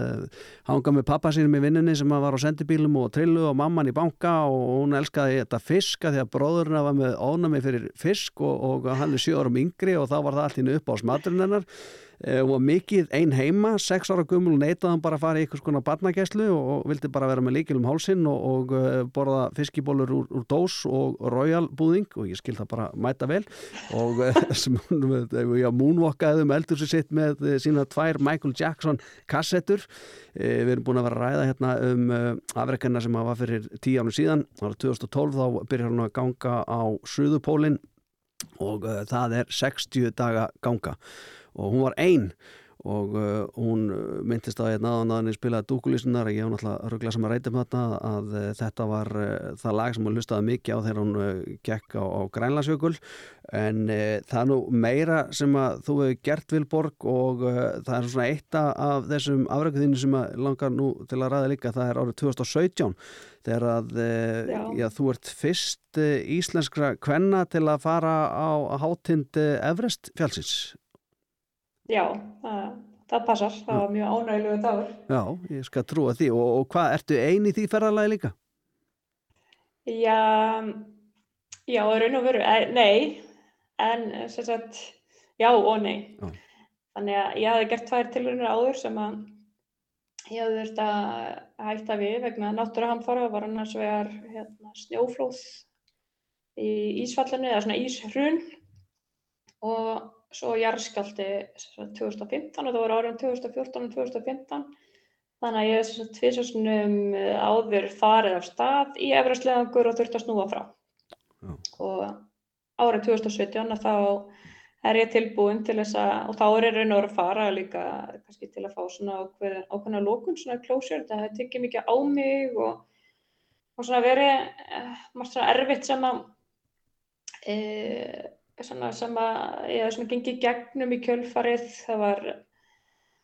hanga með pappa sínum í vinnunni sem var á sendibílum og trillu og mamman í banka og hún elskaði þetta fiska því að bróðurna var með ónami fyrir fisk og, og hann er sjórum yngri og þá var það allir upp á smadrun Eh, var mikið einn heima, sex ára gummul neitaðan bara að fara í einhvers konar barnagæslu og vildi bara vera með líkilum hálsin og, og eh, borða fiskibólur úr, úr dós og royal búðing og ég skil það bara mæta vel. Og eh, [LAUGHS] múnvokkaði um eldur sér sitt með sína tvær Michael Jackson kassettur. Við erum búin að vera að ræða hérna um afreikennar sem var fyrir tíu ánum síðan. Ára 2012 þá byrjar hún að ganga á Suðupólinn og það er 60 daga ganga og hún var einn og uh, hún myndist að hérna að hann spilaði dúkulísunar ég hef náttúrulega rugglega sem að reyta um þetta að uh, þetta var uh, það lag sem hún lustaði mikið á þegar hún uh, gekk á, á Grænlandsjökul. En uh, það er nú meira sem að þú hefur gert Vilborg og uh, það er svona eitt af þessum afrækðinu sem langar nú til að ræða líka. Það er árið 2017 þegar að já. Já, þú ert fyrst íslenskra kvenna til að fara á hátind Everest fjálsins Já, það, það passar. Það var mjög ánægilegu dagur. Já, ég skal trúa því. Og, og hvað, ertu eini því ferðalagi líka? Já, já, raun og veru, e, nei, en sem sagt, já og nei. Já. Þannig að ég hafi gert tvær tilvunir áður sem að ég hafði þurft að hætta við vegna náttúruhamfara var annars vegar hérna, snjóflóð í Ísfallinu eða svona Íshrun og svo jarðskjálti 2015 og það voru árum 2014 og 2015 þannig að ég hef tviðsjónum eh, áður farið af stað í efraslegangur og þurfti að snúa frá Já. og árið 2017 þá er ég tilbúin til þess að og þá er ég raun og verið að fara líka kannski til að fá svona ákveðna lókun, svona closure, það tekið mikið á mig og, og svona verið eh, margt svona erfitt sem að e, sem að ég hef gengið gegnum í kjölfarið. Það var uh,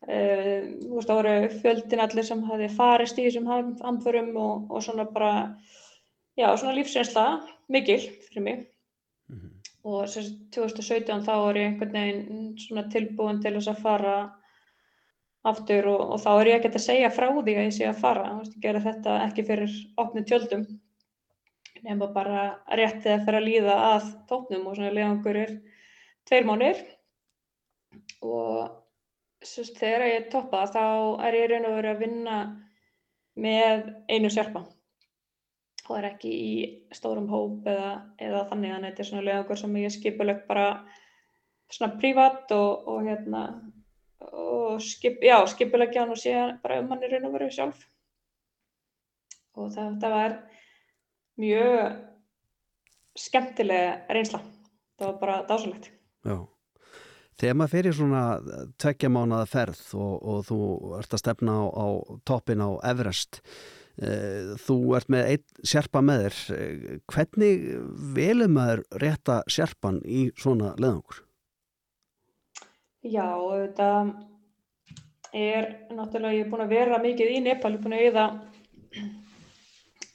veist, það voru fjöldin allir sem hafi farist í þessum hamförum og, og svona bara já, svona lífsreynsla mikil fyrir mig. Mm -hmm. og þess að 2017 þá er ég einhvern veginn svona tilbúin til þess að fara aftur og, og þá er ég ekkert að segja frá því að ég sé að fara, veist, ég gera þetta ekki fyrir opnið tjöldum nema bara réttið að fyrir að líða að tóknum og svona leiðangur er tveir mánir og sérst, þegar ég toppa þá er ég raun og verið að vinna með einu sérpa og er ekki í stórum hóp eða, eða þannig að þetta er svona leiðangur sem ég skipuleg bara svona prívat og, og hérna og skip, já, skipulegja hann og sé bara um hann er raun og verið sjálf. Og það, það var mjög skemmtilega reynsla. Það var bara dásalegt Já. Þegar maður fyrir svona tveggja mánuða ferð og, og þú ert að stefna á, á toppin á Everest e, þú ert með einn sérpa með þér e, hvernig velum maður rétta sérpan í svona leðangur? Já, þetta er náttúrulega, ég er búin að vera mikið í Nepal, ég er búin að auða Eh,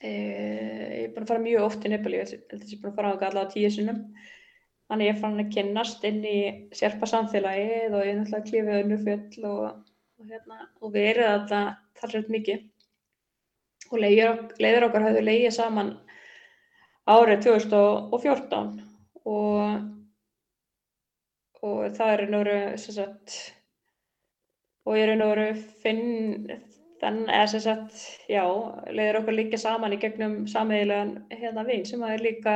ég er búin að fara mjög oft í Nepal, ég held að ég er búin að fara á allavega tíu sinum. Þannig ég er fann að kynnast inn í sérpa samfélagið og ég er náttúrulega klífið önnu full og, og, hérna, og verið alltaf þarfrið mikið. Og leiður okkar hafðu leiðið saman árið 2014 og, og það er sagt, og ég er einhverju finn Þann er sem sagt, já, leiður okkur líka saman í gegnum sameigilegan hérna vinn sem er líka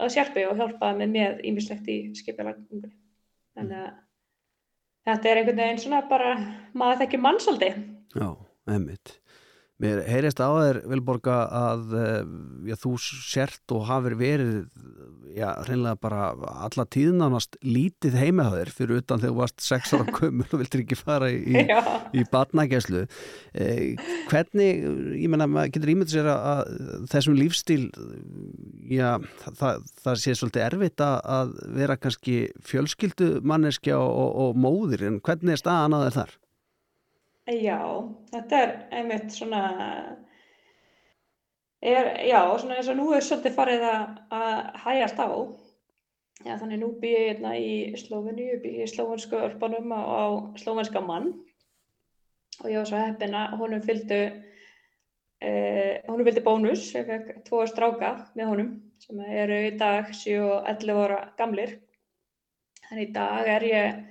að sérpi og hjálpa með með ímislegt í skipjalagunni. Þannig að þetta er einhvern veginn svona bara, maður þekkir mannsaldi. Já, einmitt. Mér heyrist á þér, Vilborga, að eh, já, þú sért og hafur verið, já, reynilega bara alla tíðnánast lítið heimahaður fyrir utan þegar þú varst sex ára [LAUGHS] kumul og viltir ekki fara í, í, í batnagæslu. Eh, hvernig, ég menna, maður getur ímyndið sér að, að þessum lífstíl, já, það, það sé svolítið erfitt að, að vera kannski fjölskyldu manneskja og, og, og móðir, en hvernig er staðan á þér þar? Já, þetta er einmitt svona, er, já, svona eins og nú er svolítið farið að, hægjast á. Já, þannig nú býð ég hérna í Slóveníu, býð ég í slóvensku örpanum á, á slóvenska mann og ég var svo heppin að honum fylgdu, eh, honum fylgdi bónus, ég fekk tvo stráka með honum sem eru í dag 7 og 11 ára gamlir. Þannig í dag er ég,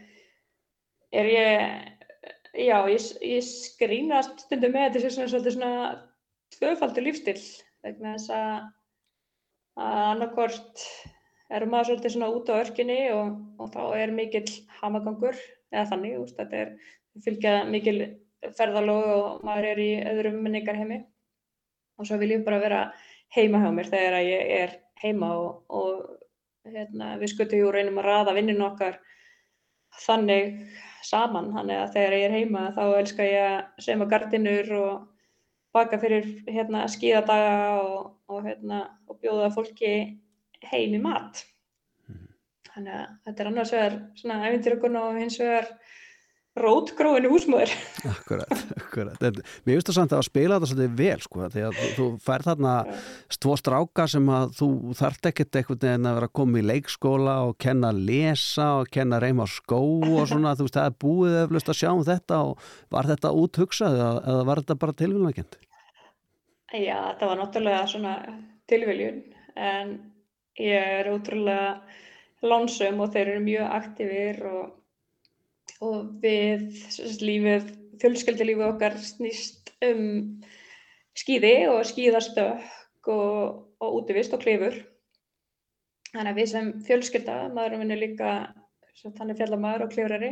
er ég, já, ég, ég skrýnast stundum með þetta sem svona, svona tvöfaldur lífstil vegna þess að annarkort er maður svolítið svona út á örkinni og, og þá er mikill hamagangur eða þannig, úst, þetta er fylgjað mikil ferðalóð og maður er í öðrum menningarheimi og svo vil ég bara vera heima hjá mér þegar ég er heima og, og hérna, við skutum jú reynum að raða vinninu okkar þannig saman, þannig að þegar ég er heima þá elskar ég að sema gardinur og baka fyrir hérna, skíðadaga og, og, hérna, og bjóða fólki heim í mat. Mm. Þannig að þetta er annars vegar svona æfindirökun og hins vegar rótgróinu húsmöður. Akkurat, akkurat. Mér finnst það samt að spila þetta svolítið vel sko, því að þú, fær þarna tvo stráka sem að þú þart ekkert eitthvað en að vera að koma í leikskóla og kenna að lesa og kenna að reyma á skó og svona, þú veist, það er búið eflust að sjá um þetta og var þetta úthugsað eða, eða var þetta bara tilviljunarkend? Já, þetta var náttúrulega svona tilviljun en Ég er ótrúlega lánsum og þeir eru mjög aktífir og, og við, lífið, fjölskyldilífið okkar snýst um skýði og skýðastökk og, og útivist og klifur. Þannig að við sem fjölskylda, maðurum minn er líka þannig fjallamæður og klifrari,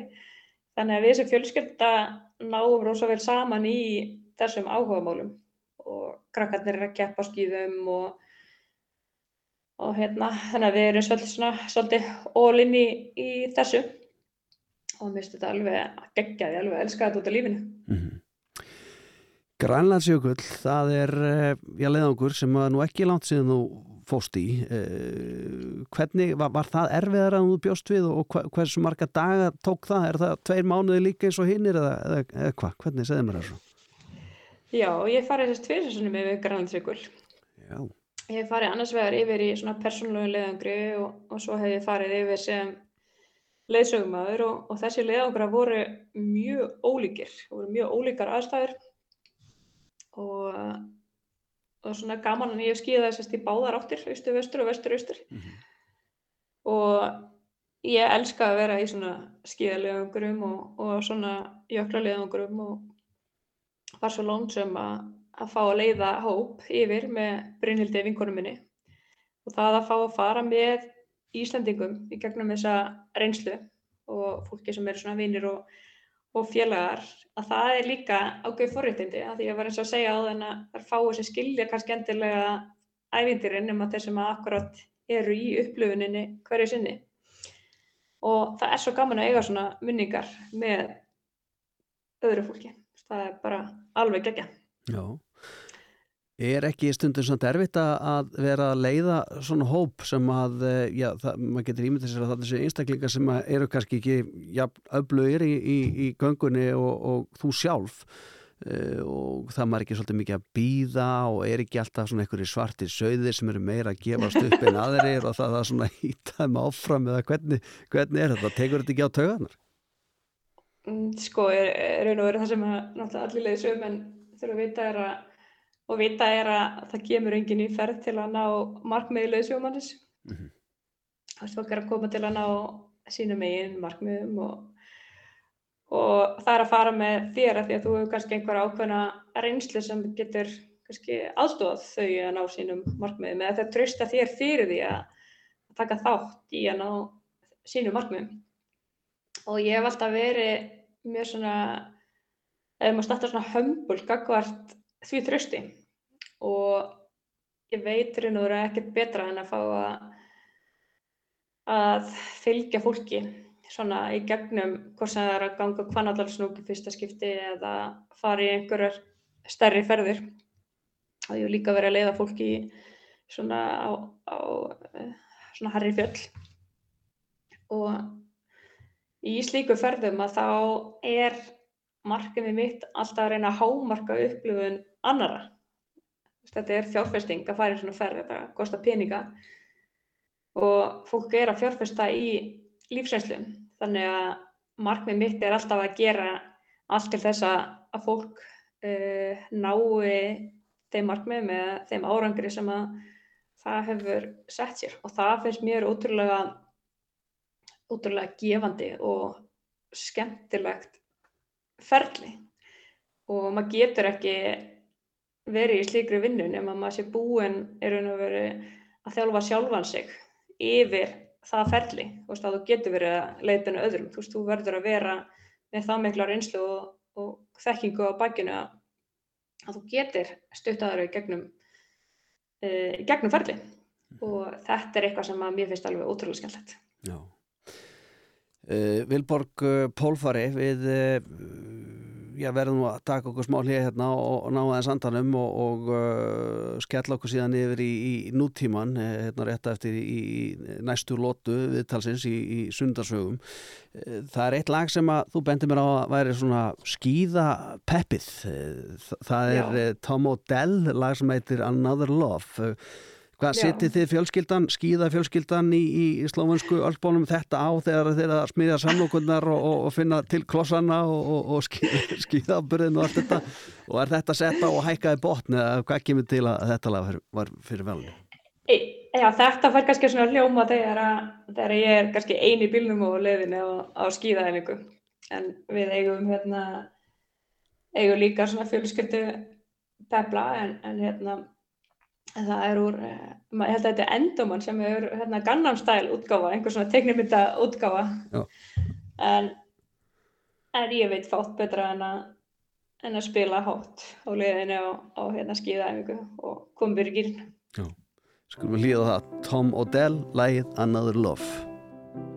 þannig að við sem fjölskylda náum rosa vel saman í þessum áhugamálum. Og krakkarnir er að keppa skýðum og og hérna. Þannig að við erum svolítið all-in í, í þessu og mér finnst þetta alveg geggjaði, alveg elskaði þetta út af lífinu. Mm -hmm. Grænlandsjökull, það er eh, já, leiðangur sem að nú ekki langt síðan þú fóst í. Eh, hvernig, var, var það erfiðar að þú bjóst við og hversu marga daga tók það, er það tveir mánuði líka eins og hinnir eða, eða, eða hvað, hvernig segði mér þessu? Já, ég farið þess tviðsessunum með Grænlandsjökull. Já. Ég farið annars vegar yfir í svona persónulegu leiðangri og, og svo hef ég farið yfir sem leiðsögumæður og, og þessi leiðangra voru mjög ólíkir, voru mjög ólíkar aðstæður. Og, og svona gaman en ég hef skíðað þessast í báðar áttir, austur, vestur og vestur, austur mm -hmm. og ég elska að vera í svona skíðaleiðangrum og svona jöklarleiðangrum og var svo lónsum að að fá að leiða hóp yfir með Brynhildi vinkonum minni. Og það að fá að fara með Íslandingum í gegnum þessa reynslu og fólki sem eru svona vinnir og, og félagar að það er líka ágöð forréttindi að því að var eins og að segja á þenn að það er fáið sem skilja kannski endilega ævindirinn um að þeir sem að akkurat eru í upplöfuninni hverju sinni. Og það er svo gaman að eiga svona munningar með öðru fólki. Það er bara alveg gegja Já, er ekki stundum svona erfitt að vera að leiða svona hóp sem að, eh, já, það, maður getur ímyndið sér að það er þessi einstaklingar sem eru kannski ekki, já, öflugir í, í, í göngunni og, og þú sjálf uh, og það maður ekki svolítið mikið að býða og er ekki alltaf svona einhverju svartir söðir sem eru meira að gefast upp en [LAUGHS] aðrir og það er svona hýtaðum áfram eða hvernig, hvernig er þetta, tegur þetta ekki á tauganar? Mm, sko, raun og verið það sem að náttúrulega allir leiðis um en þurfa að vita er að og vita er að það kemur engin í ferð til að ná markmiði lauðsjómanis mm -hmm. þess að fólk er að koma til að ná sínum eigin markmiðum og, og það er að fara með þér að því að þú hefur kannski einhver ákveðna reynslu sem getur kannski aðstofað þau að ná sínum markmiðum eða þau trösta þér fyrir því að taka þátt í að ná sínum markmiðum. Og ég hef alltaf verið mjög svona eða maður starta svona hömbul gagvart því þrösti og ég veit raun og veru ekkert betra en að fá að, að fylgja fólki svona í gegnum hvort sem það er að ganga hvernaldarsnúki fyrsta skipti eða fara í einhverjar stærri ferðir og ég vil líka vera að leiða fólki svona á, á svona harri fjöll og í slíku ferðum að þá er markmiði mitt alltaf að reyna að hámarka upplifun annara. Þetta er fjárfesting að fara í svona ferð, þetta kostar peninga. Og fólk er að fjárfesta í lífsreynslu. Þannig að markmiði mitt er alltaf að gera allt til þess að fólk uh, nái þeim markmiðum eða þeim árangri sem að það hefur sett sér. Og það finnst mér ótrúlega ótrúlega gefandi og skemmtilegt ferli. Og maður getur ekki verið í slíkri vinnu nema maður sé búinn er raun og verið að þjálfa sjálfan sig yfir það ferli. Þú veist að þú getur verið að leita öðrum. Þú veist þú verður að vera með það mikla reynslu og, og þekkingu á bakinu að, að þú getur stuttaður í gegnum uh, gegnum ferli mhm. og þetta er eitthvað sem að mér finnst alveg ótrúlega skemmtilegt. Já. Uh, Vilborg uh, Pólfari við uh, já, verðum nú að taka okkur smá hlið hérna og, og ná aðeins andanum og, og skella okkur síðan yfir í, í nútíman hérna rétt eftir í, í næstu lótu viðtalsins í, í sundarsögum. Það er eitt lag sem að þú bendir mér á að væri svona skýða peppið það er já. Tom O'Dell lag sem heitir Another Love Hvað setið þið fjölskyldan, skýða fjölskyldan í, í, slóvansku öllbónum þetta á þegar þeir að smíða samlokunnar og, og, og finna til klossanna og, og skýða, [LAUGHS] ábyrðin og allt þetta? Og er þetta setta og hækkaði botn eða hvað kemur til að þetta lag var fyrir velni? Já, þetta fær kannski svona hljóma þegar, að, þegar ég er kannski eini bílnum og leðinu á, skýðaðinningu en við eigum hérna eigum líka svona fjölskyldu pepla en, en hérna það er úr, eh, ég held að þetta er Endoman sem er hérna Gangnam Style útgáfa, einhver svona teknimynda útgáfa en, en ég veit fátt betra en að, en að spila hátt á liðinu á, á hérna skíðaæfingu og byrjir gýrin Já, skulum við hlýða það. Tom Odell, lægið Another Love.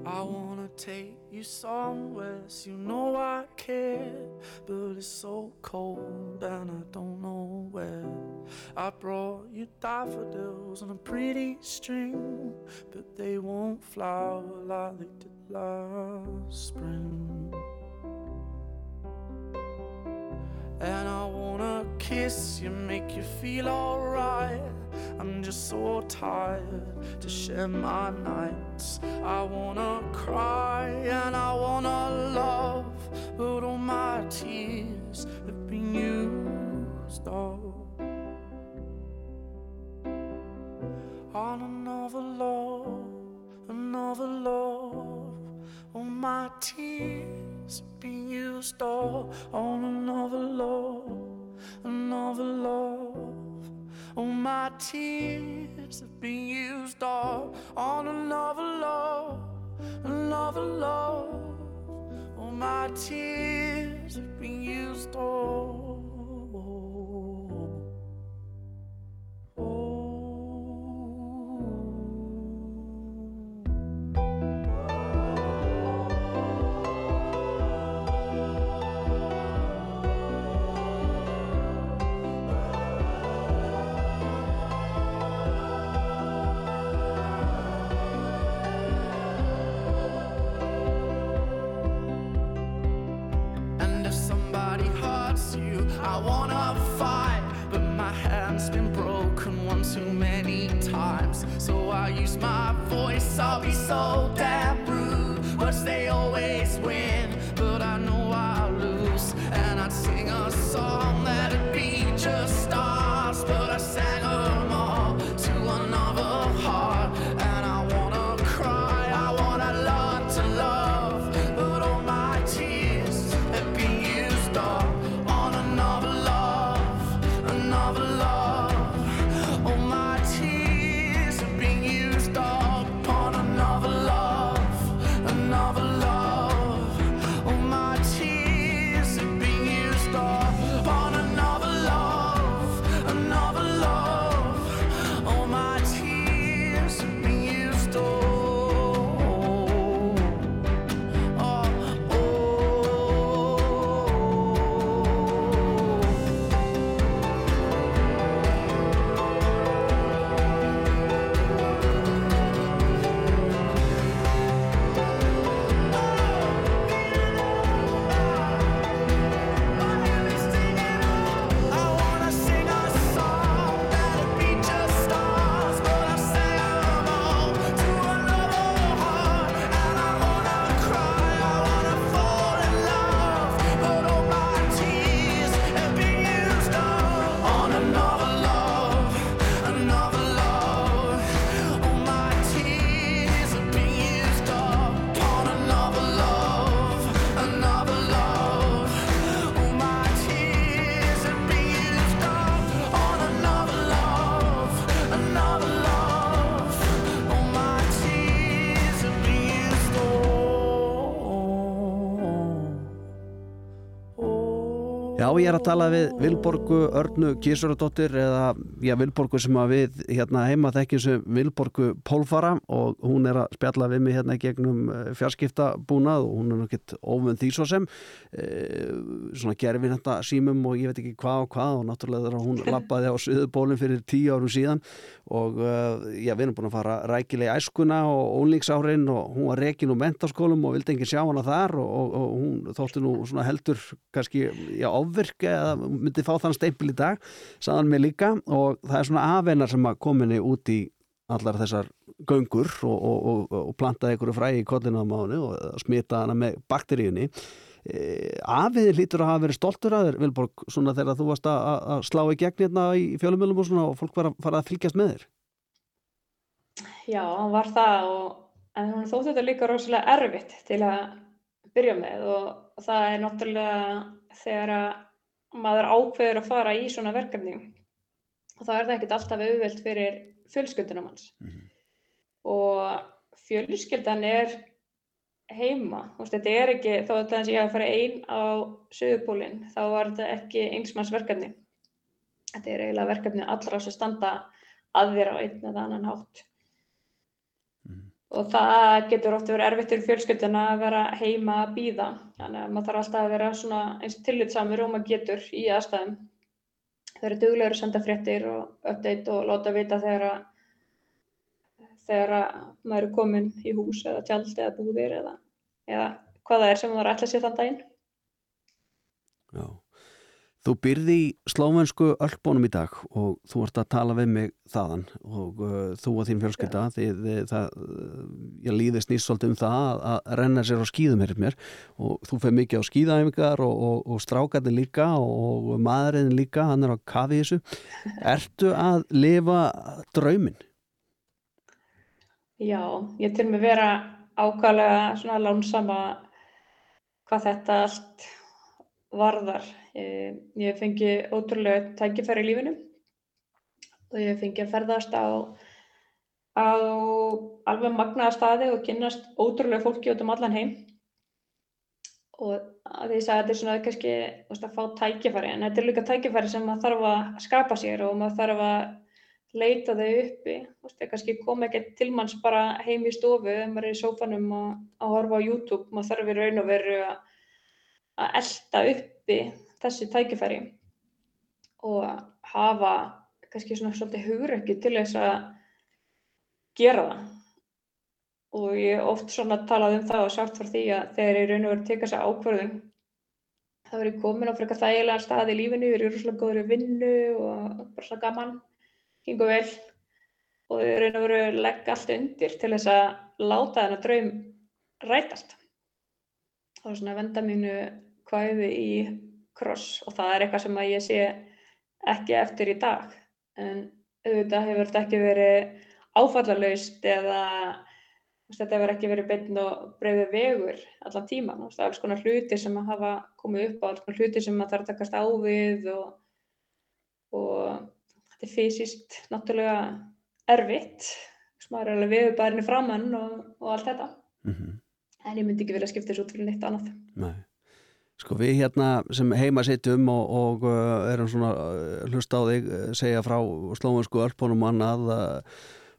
I wanna take you somewhere so you know I care But it's so cold and I don't know where. I brought you daffodils on a pretty string But they won't flower like they did last spring And I wanna kiss you, make you feel alright I'm just so tired to share my nights. I wanna cry and I wanna love, but all my tears have been used up on another love, another love. All my tears been used up on another love, another love. All my tears have been used all on another love, another love. All my tears have been used all. Ég er að tala við Vilborgu Örnu Gísuradóttir eða já, Vilborgu sem að við hérna heima þekkjum sem Vilborgu Pólfara og hún er að spjalla við mig hérna gegnum eh, fjarskiptabúnað og hún er nokkið ofun því svo sem e, svona gerfin þetta símum og ég veit ekki hvað og hvað og náttúrulega þegar hún lappaði á Suðubólinn fyrir tíu árum síðan og já, við erum búin að fara rækilega í æskuna og ólingsárin og hún var rekin úr mentaskólum og vildi enginn sjá hana þar og, og, og hún þótti nú heldur kannski já, ofvirk eða myndi fá þann steipil í dag saðan mig líka og það er svona afeinar sem að kominni út í allar þessar göngur og, og, og, og plantaði einhverju fræði í kollinu á mánu og smita hana með bakteríunni. E, Afiðir lítur að hafa verið stoltur að þér Vilborg, svona þegar þú varst að, að slá í gegn hérna í fjölumölum og svona og fólk var að fara að fylgjast með þér? Já, var það en hún þótti þetta líka rosalega erfitt til að byrja með og það er náttúrulega þegar að maður ákveður að fara í svona verkefni og þá er það ekkert alltaf auðvelt fyrir fjölskyldunum hans mm -hmm. og fjölskyldan er heima, veist, þetta er ekki þó að það að fara einn á sögupólinn, þá var þetta ekki einsmannsverkefni þetta er eiginlega verkefni allra sem standa að þér á einn eða annan hátt og það getur ofta verið erfitt fyrir fjölskylduna að vera heima að býða þannig að maður þarf alltaf að vera svona eins tillitsamur og maður getur í aðstæðum. Það eru duglegur að senda fréttir og update og láta vita þegar að þegar að maður er komin í hús eða tjald eða búðir eða, eða hvað það er sem maður ætla sér þann daginn. Já Þú byrði í slóvensku öllbónum í dag og þú ert að tala við mig þaðan og uh, þú og þín fjölskylda því það, uh, ég líðist nýst svolítið um það að renna sér á skýðum hér mér og þú feð mikið á skýðaæfingar og, og, og strákarnir líka og, og maðurinn líka, hann er á kafi þessu. [LAUGHS] Ertu að lifa drauminn? Já, ég til mig vera ákvæmlega svona lánsama hvað þetta allt varðar. Eh, ég fengi ótrúlega tækifæri í lífinu. Og ég fengi að ferðast á, á alveg magnaða staði og kynast ótrúlega fólki út um allan heim. Og því að þetta er svona kannski veist, að fá tækifæri en þetta er líka tækifæri sem maður þarf að skapa sér og maður þarf að leita þau uppi. Veist, kannski kom ekki til manns bara heim í stofu þegar maður er í sófanum að horfa á YouTube. Maður þarf í raun og veru að, að elda uppi þessi tækifæri og hafa kannski svona svolítið hugrekki til þess að gera það. Og ég oft svona talað um það og sagt fyrir því að þegar ég raun og verið að teka þessa ákvörðum þá er ég komin á frekar þægilega stað í lífinu, ég er svona góður í vinnu og bara svona gaman hingu vel. Og ég raun og verið að leggja allt undir til þess að láta þennan draum rætast og svona venda mínu hvaðið í kross og það er eitthvað sem að ég sé ekki eftir í dag. En auðvitað hefur þetta ekki verið áfallarlaust eða þetta hefur ekki verið beinn og breyðu vegur allan tíman það er alls konar hluti sem að hafa komið upp á alls konar hluti sem að það er að takast á við og, og þetta er fysiskt náttúrulega erfitt. Maður er alveg viðbærinni framann og, og allt þetta. Mm -hmm. En ég myndi ekki vilja skipta þessu út fyrir neitt annað Nei Sko við hérna sem heima sittum og, og uh, erum svona uh, hlusta á þig, uh, segja frá slóinsku öllbónum annað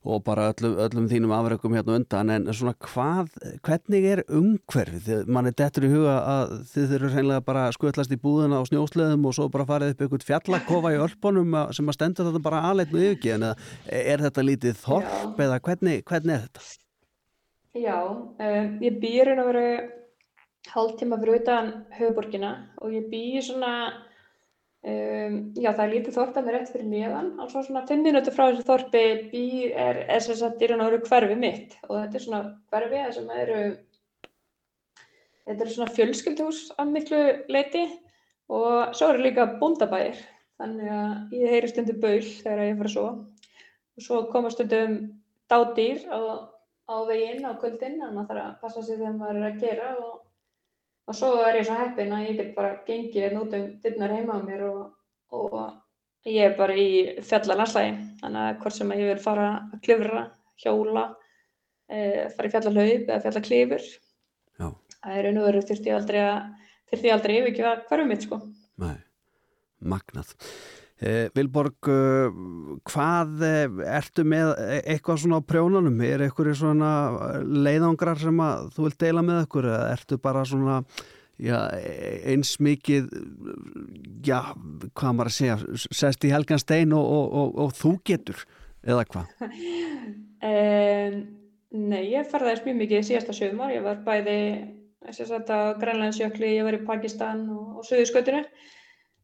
og bara öllum, öllum þínum afreikum hérna undan en svona hvað, hvernig er umhverfið? Man er dettur í huga að þið þurfur hreinlega bara skvöllast í búðuna á snjósleðum og svo bara farið upp einhvern fjallakofa í öllbónum sem að stendur þetta bara aðleitnu yfirki en er þetta lítið þorp eða hvernig, hvernig er þetta? Já, um, ég býr að vera hálf tíma fyrir utan höfuborgina og ég bý svona, um, já það er lítið þorp en það er rétt fyrir neðan, alveg svona 5 minúti frá þessu þorpi bý er, er sem sagt í raun og veru hverfi mitt og þetta er svona hverfi það sem eru, þetta er svona fjölskyldhús af miklu leiti og svo eru líka búndabæðir þannig að ég heyri stundu baul þegar ég fara svo og svo koma stundum dádýr á, á veginn á kvöldin þannig að maður þarf að passa sig þegar maður er að gera og og svo er ég svo heppin að ég get bara gengið hérna út um dyrnar heima á mér og, og ég er bara í fjallalandslægi þannig að hvort sem ég vil fara að klifra, hjóla e, fara í fjallalaup eða fjallaklifur það er einu veru þurfti ég aldrei að þurfti ég aldrei yfir ekki að hverju mitt sko. Nei. Magnað. Eh, Vilborg, eh, hvað eh, ertu með eitthvað svona á prjónunum? Er eitthvað svona leiðangrar sem að þú vilt deila með okkur eða ertu bara svona já, eins mikið já, hvað maður að segja sest í helgan stein og, og, og, og þú getur eða hvað? [LAUGHS] um, nei, ég ferðaðist mjög mikið í síðasta sögumar, ég var bæði á Grænlandsjökli, ég var í Pakistan og Suðurskautinu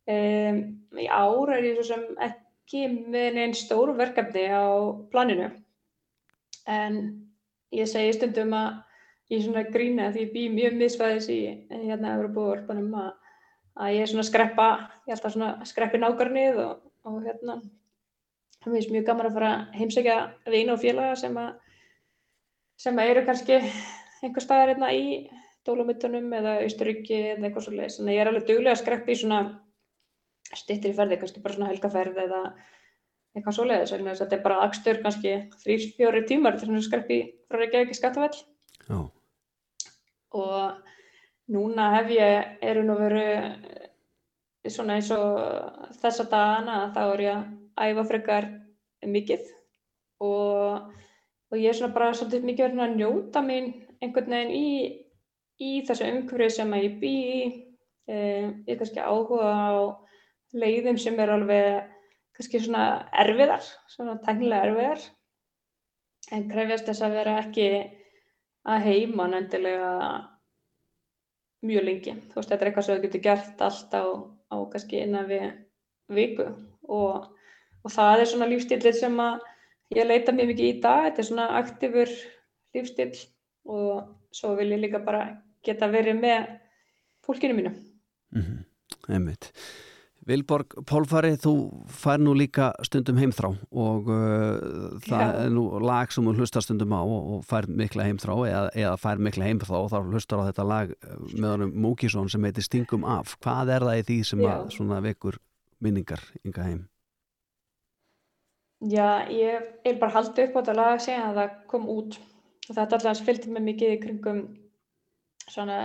Um, í ár er ég svo sem ekki með einn stóru verkefni á planinu. En ég segi stundum að ég svona grína því ég bý mjög misfæðis í hérna Európa-vörpunum að, að ég svona skreppa, ég alltaf svona skreppi nákarnið og, og hérna það finnst mjög gaman að fara heimsækja vina og félaga sem að sem að eru kannski einhver staðar hérna í Dólamuttunum eða Ísturíki eða eitthvað svolítið, þannig að ég er alveg duglega að skreppi í svona stittri ferði, kannski bara svona helgaferð eða eitthvað svoleiðis þetta er bara akstur kannski þrýr, fjóri tímar til að skreppi frá Reykjavík í Skattafell oh. og núna hef ég eru nú veru svona eins og þessa dagana þá er ég að æfa frekar mikið. Og, og ég er svona bara svolítið mikið verið að njóta mín einhvern veginn í, í þessu umhverju sem að ég bý í. Eh, ég er kannski áhuga á leiðum sem er alveg kannski svona erfiðar, svona tenglega erfiðar en krefjast þess að vera ekki að heima nefndilega mjög lengi. Þú veist, þetta er eitthvað sem þú getur gert allt á, á kannski innan við viku og, og það er svona lífstílir sem að ég leita mjög mikið í dag. Þetta er svona aktífur lífstíl og svo vil ég líka bara geta verið með fólkinu mínu. Mm -hmm. Einmitt. Vilborg Pólfari, þú fær nú líka stundum heimþrá og uh, það Já. er nú lag sem þú hlustar stundum á og, og fær mikla heimþrá eða, eða fær mikla heimþrá og þá hlustar á þetta lag uh, með honum Múkisson sem heitir Stingum af. Hvað er það í því sem Já. að svona vekur minningar ynga heim? Já, ég er bara haldið upp á þetta lag að segja að það kom út og þetta alltaf fylgdi mig mikið í kringum svona,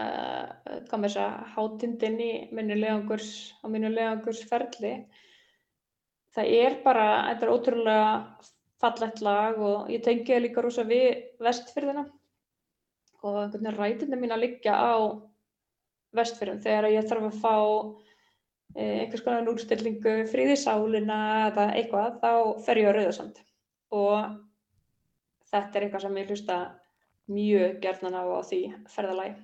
hvað með þess að hátindin í minni leiðangurs á minni leiðangursferli. Það er bara, þetta er ótrúlega fallett lag og ég tengi það líka rosa við vestfyrðina og einhvern veginn rætindi mín að liggja á vestfyrðin þegar ég þarf að fá eh, einhvers konar núrstillingu fríðisálina eða eitthvað, þá fer ég á Rauðarsand og þetta er eitthvað sem ég hlusta mjög gerðnan á því ferðalagi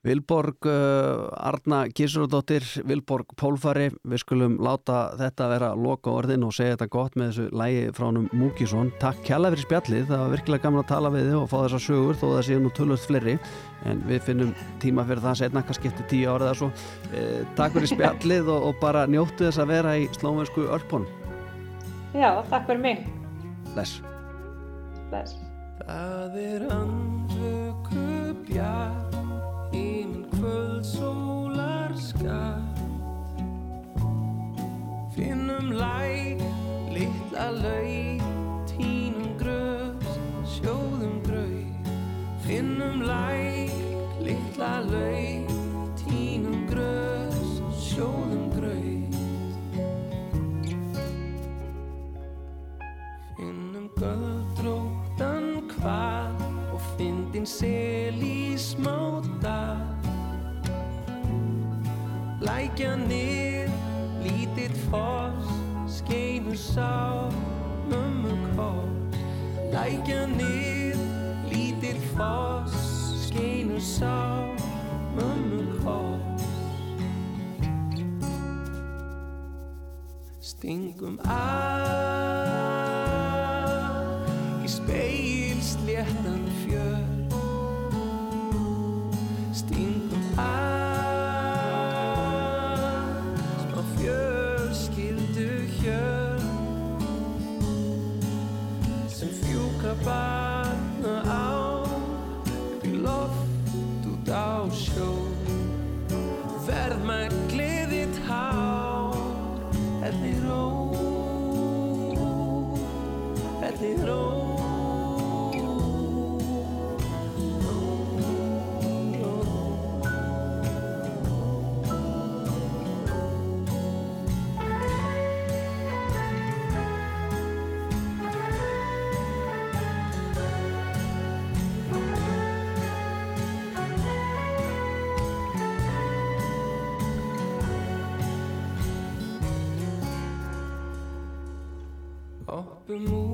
Vilborg uh, Arna Gísurdóttir, Vilborg Pólfari, við skulum láta þetta vera loka orðin og segja þetta gott með þessu lægi fránum Múkisson. Takk kjalla fyrir spjallið, það var virkilega gaman að tala við þið og fá þessa sögur þó það séu nú tölvöld fleiri en við finnum tíma fyrir það setna, kannski eftir tíu árið eða svo. Eh, takk fyrir spjallið og, og bara njóttu þess að vera í slómensku örpon. Já, takk fyrir mig. Bless. Bless. Það er andvöku bjart Híminn kvöld sólar skatt. Finnum læk, litla laug Tínum gröfs, sjóðum grau Finnum læk, litla laug Tínum gröfs, sjóðum grau Finnum göldróttan hvað Og fyndin sel í smáta Lækja nýr, lítill foss Skeinu sá, mömmu koss Lækja nýr, lítill foss Skeinu sá, mömmu koss Stingum að Í speil sléttan fjör Stingum að goodbye. Move.